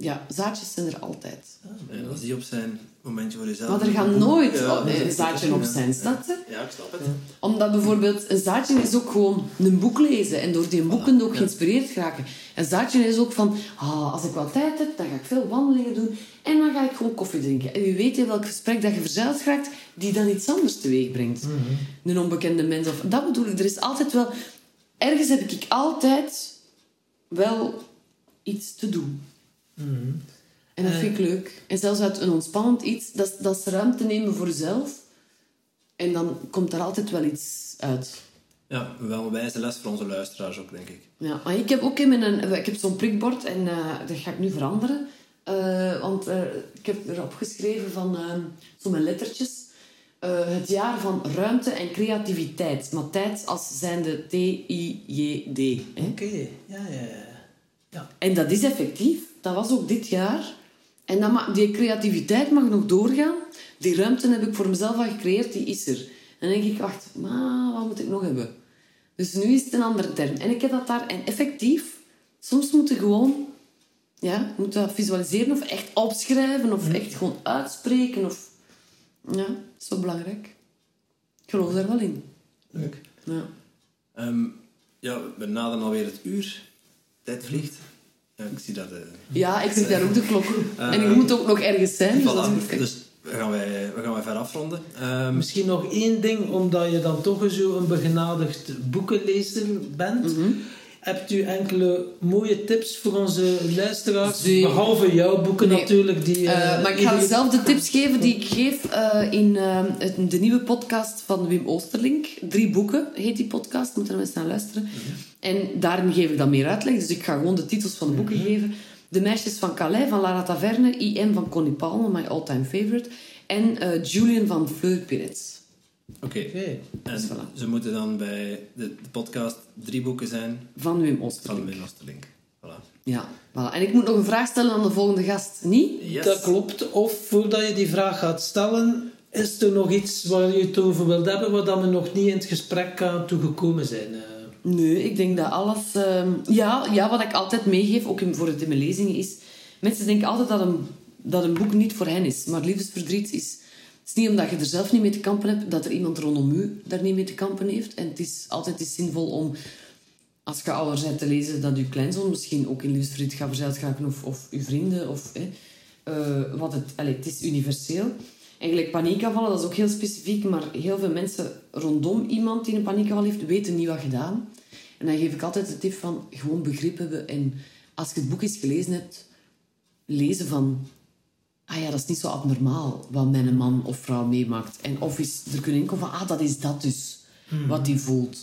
Ja, zaadjes zijn er altijd. En als die op zijn momentje voor jezelf. Maar er gaat nooit Ja, een zaadje op Ja. zijn, snap je? Ja, ik snap het. Omdat bijvoorbeeld een zaadje is ook gewoon een boek lezen en door die boeken ook geïnspireerd raken. Een zaadje is ook van, ah, als ik wat tijd heb, dan ga ik veel wandelingen doen en dan ga ik gewoon koffie drinken. En wie weet in welk gesprek dat je verzeild raakt, die dan iets anders teweeg brengt. Een onbekende mens. Of, dat bedoel ik, er is altijd wel... Ergens heb ik altijd wel iets te doen. En dat vind ik leuk. En zelfs uit een ontspannend iets, dat, is- dat is ruimte nemen voor jezelf. En dan komt er altijd wel iets uit. Ja, wel een wijze les voor onze luisteraars ook, denk ik. Ja, maar ik heb ook in mijn... Ik heb zo'n prikbord en eh, dat ga ik nu veranderen. Eh, want eh, ik heb erop geschreven van... eh, zo met lettertjes. eh, het jaar van ruimte en creativiteit. Maar tijd als zijnde T-I-J-D. Oké, ja, ja, ja. ja. En dat is effectief. Dat was ook dit jaar. En dat ma- die creativiteit mag nog doorgaan. Die ruimte heb ik voor mezelf al gecreëerd, die is er. En dan denk ik, wacht, maar wat moet ik nog hebben? Dus nu is het een andere term. En ik heb dat daar... En effectief, soms moet je gewoon... Ja, moet dat visualiseren of echt opschrijven of echt gewoon uitspreken. Of, ja, dat is wel belangrijk. Ik geloof daar wel in. Leuk. Ja. Ehm, ja, we naderen alweer het uur. Tijd vliegt. Ja, ik zie dat... eh Ja, ik zie daar ook de klok. en ik moet ook nog ergens zijn. Dus voilà. Dus we gaan wij, we gaan wij ver afronden. Ehm, Misschien nog één ding, omdat je dan toch zo een begenadigd boekenlezer bent. Mhm. Hebt u enkele mooie tips voor onze luisteraars? Behalve jouw boeken Nee. natuurlijk. Die, Eh, eh, maar ik ga dezelfde tips geven die ik geef eh, in het- de nieuwe podcast van Wim Oosterlink. Drie boeken heet die podcast, moeten er mensen naar luisteren. En daarin geef ik dan meer uitleg, dus ik ga gewoon de titels van de boeken geven. De Meisjes van Calais van Lara Taverne, IM van Connie Palme, my all-time favorite. En Julian van Fleur Pirates. Oké. En Dus voilà. ze moeten dan bij de, de podcast drie boeken zijn Van Wim van Oosterlink. Wim Oosterlink. Voilà. Ja, voilà. En ik moet nog een vraag stellen aan de volgende gast, niet? Yes. Dat klopt. Of voordat je die vraag gaat stellen, is er nog iets waar je het over wilt hebben, waar dat we nog niet in het gesprek aan toegekomen zijn? eh? Nee, ik denk dat alles... ehm, ja, ja, wat ik altijd meegeef, ook in, voor het in mijn lezingen, is... Mensen denken altijd dat een, dat een boek niet voor hen is. Maar liefdesverdriet is... Het is niet omdat je er zelf niet mee te kampen hebt, dat er iemand rondom u daar niet mee te kampen heeft. En het is altijd is zinvol om, als je ouder bent, te lezen dat je kleinzoon misschien ook in liefdesverdriet gaat verzeild of, of uw vrienden. Of, hè. Eh, wat het, allee, het is universeel. Eigenlijk paniekaanvallen, dat is ook heel specifiek, maar heel veel mensen rondom iemand die een paniekaanval heeft, weten niet wat gedaan. En dan geef ik altijd de tip van gewoon begrip hebben. En als je het boek eens gelezen hebt, lezen van... Ah ja, dat is niet zo abnormaal wat mijn man of vrouw meemaakt. En of is er kunnen inkomen van... Ah, dat is dat dus. Wat die voelt.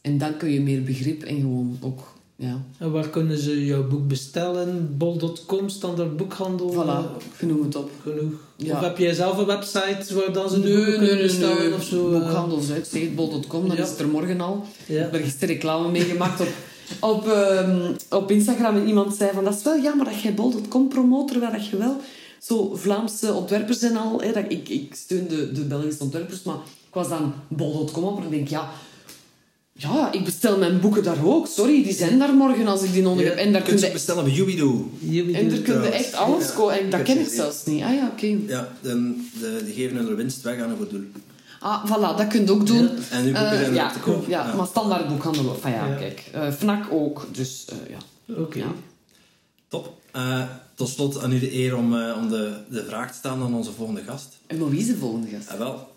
En dan kun je meer begrip en gewoon ook... Ja, En waar kunnen ze jouw boek bestellen? Bol.com, standaard boekhandel? voilà. eh, Genoem het op. genoeg. Ja. Of heb jij zelf een website waar dan ze de Nee, boeken nee, kunnen nee, bestellen nee. of zo? eh? Zeg bol.com, dan Ja. is het er morgen al. Ja. Ik heb er gisteren reclame mee gemaakt op, op, ehm, op Instagram. En iemand zei van, dat is wel jammer dat jij bol.com promoot, terwijl dat je wel zo Vlaamse ontwerpers en al... Hè, dat, ik, ik steun de, de Belgische ontwerpers, maar ik was dan bol.com op en ik denk, ja... Ja, ik bestel mijn boeken daar ook. Sorry, die zijn daar morgen als ik die nodig Ja, heb. En daar Je kun je, bestellen bij Yubido. Hier en daar kun je echt alles Ja. kopen. En dat ken ik ze zelfs niet. Ah ja, oké. Ja, de, de, die geven hun winst weg aan een goed doel. Ah, voilà, dat kun je ook doen. Ja. En uw boeken Eh, zijn er ja, ook te koop. Ja, maar standaard boekhandel. Van ja, Ja. kijk. eh Fnac ook. Dus eh, ja. Oké. Top. Eh, tot slot aan u de eer om, eh, om de, de vraag te stellen aan onze volgende gast. En maar wie is de volgende gast? En wel,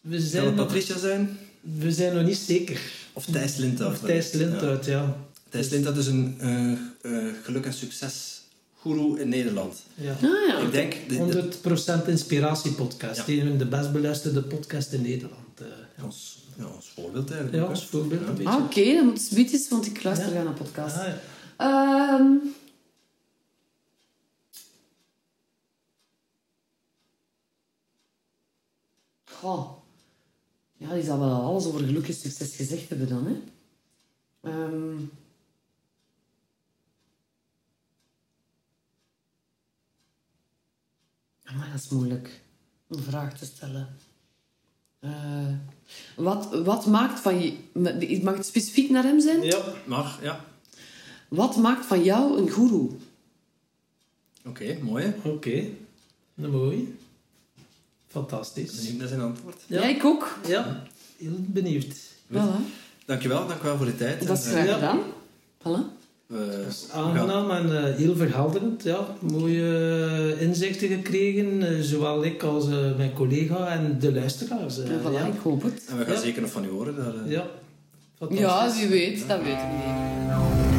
We, zal zijn het nog, Patricia zijn? we zijn nog niet zeker. Of Thijs Lindhout? Of Thijs Lindhout, ja. Ja. Thijs Lindhout is een eh, eh, geluk- en succesgoeroe in Nederland. ja. Ah ja. Ik denk... de- de- 100% inspiratiepodcast. Ja. Die de best beluisterde podcast in Nederland. eh. ja. als, ja, als voorbeeld eigenlijk. Ja, als voorbeeld. Ah, Oké, dan moet het zoiets, want ik luister Ja. graag naar podcast. Ah, ja. Ehm. Goh. Ja, die zal wel al alles over geluk en succes gezegd hebben dan, hè. Ehm. Maar dat is moeilijk. Een vraag te stellen. Eh, wat, wat maakt van je... Mag het specifiek naar hem zijn? ja. Maar, ja. Wat maakt van jou een goeroe? Oké, mooi. Oké. Nou, mooi. Fantastisch. Benieuwd naar zijn antwoord. Ja. Ja, ik ook. Ja, heel benieuwd. Voilà. Dankjewel, dankjewel voor de tijd. Dat is En, graag Ja. gedaan. Voilà. eh, we, Dat is we gaan- aangenaam en eh, heel verhelderend. Ja. Mooie eh, inzichten gekregen, eh, zowel ik als eh, mijn collega en de luisteraars. eh, En voilà, ja. ik hoop het. En we gaan Ja. zeker nog van u horen. Daar, eh. ja, fantastisch. Ja, wie weet. Dat weet ik niet.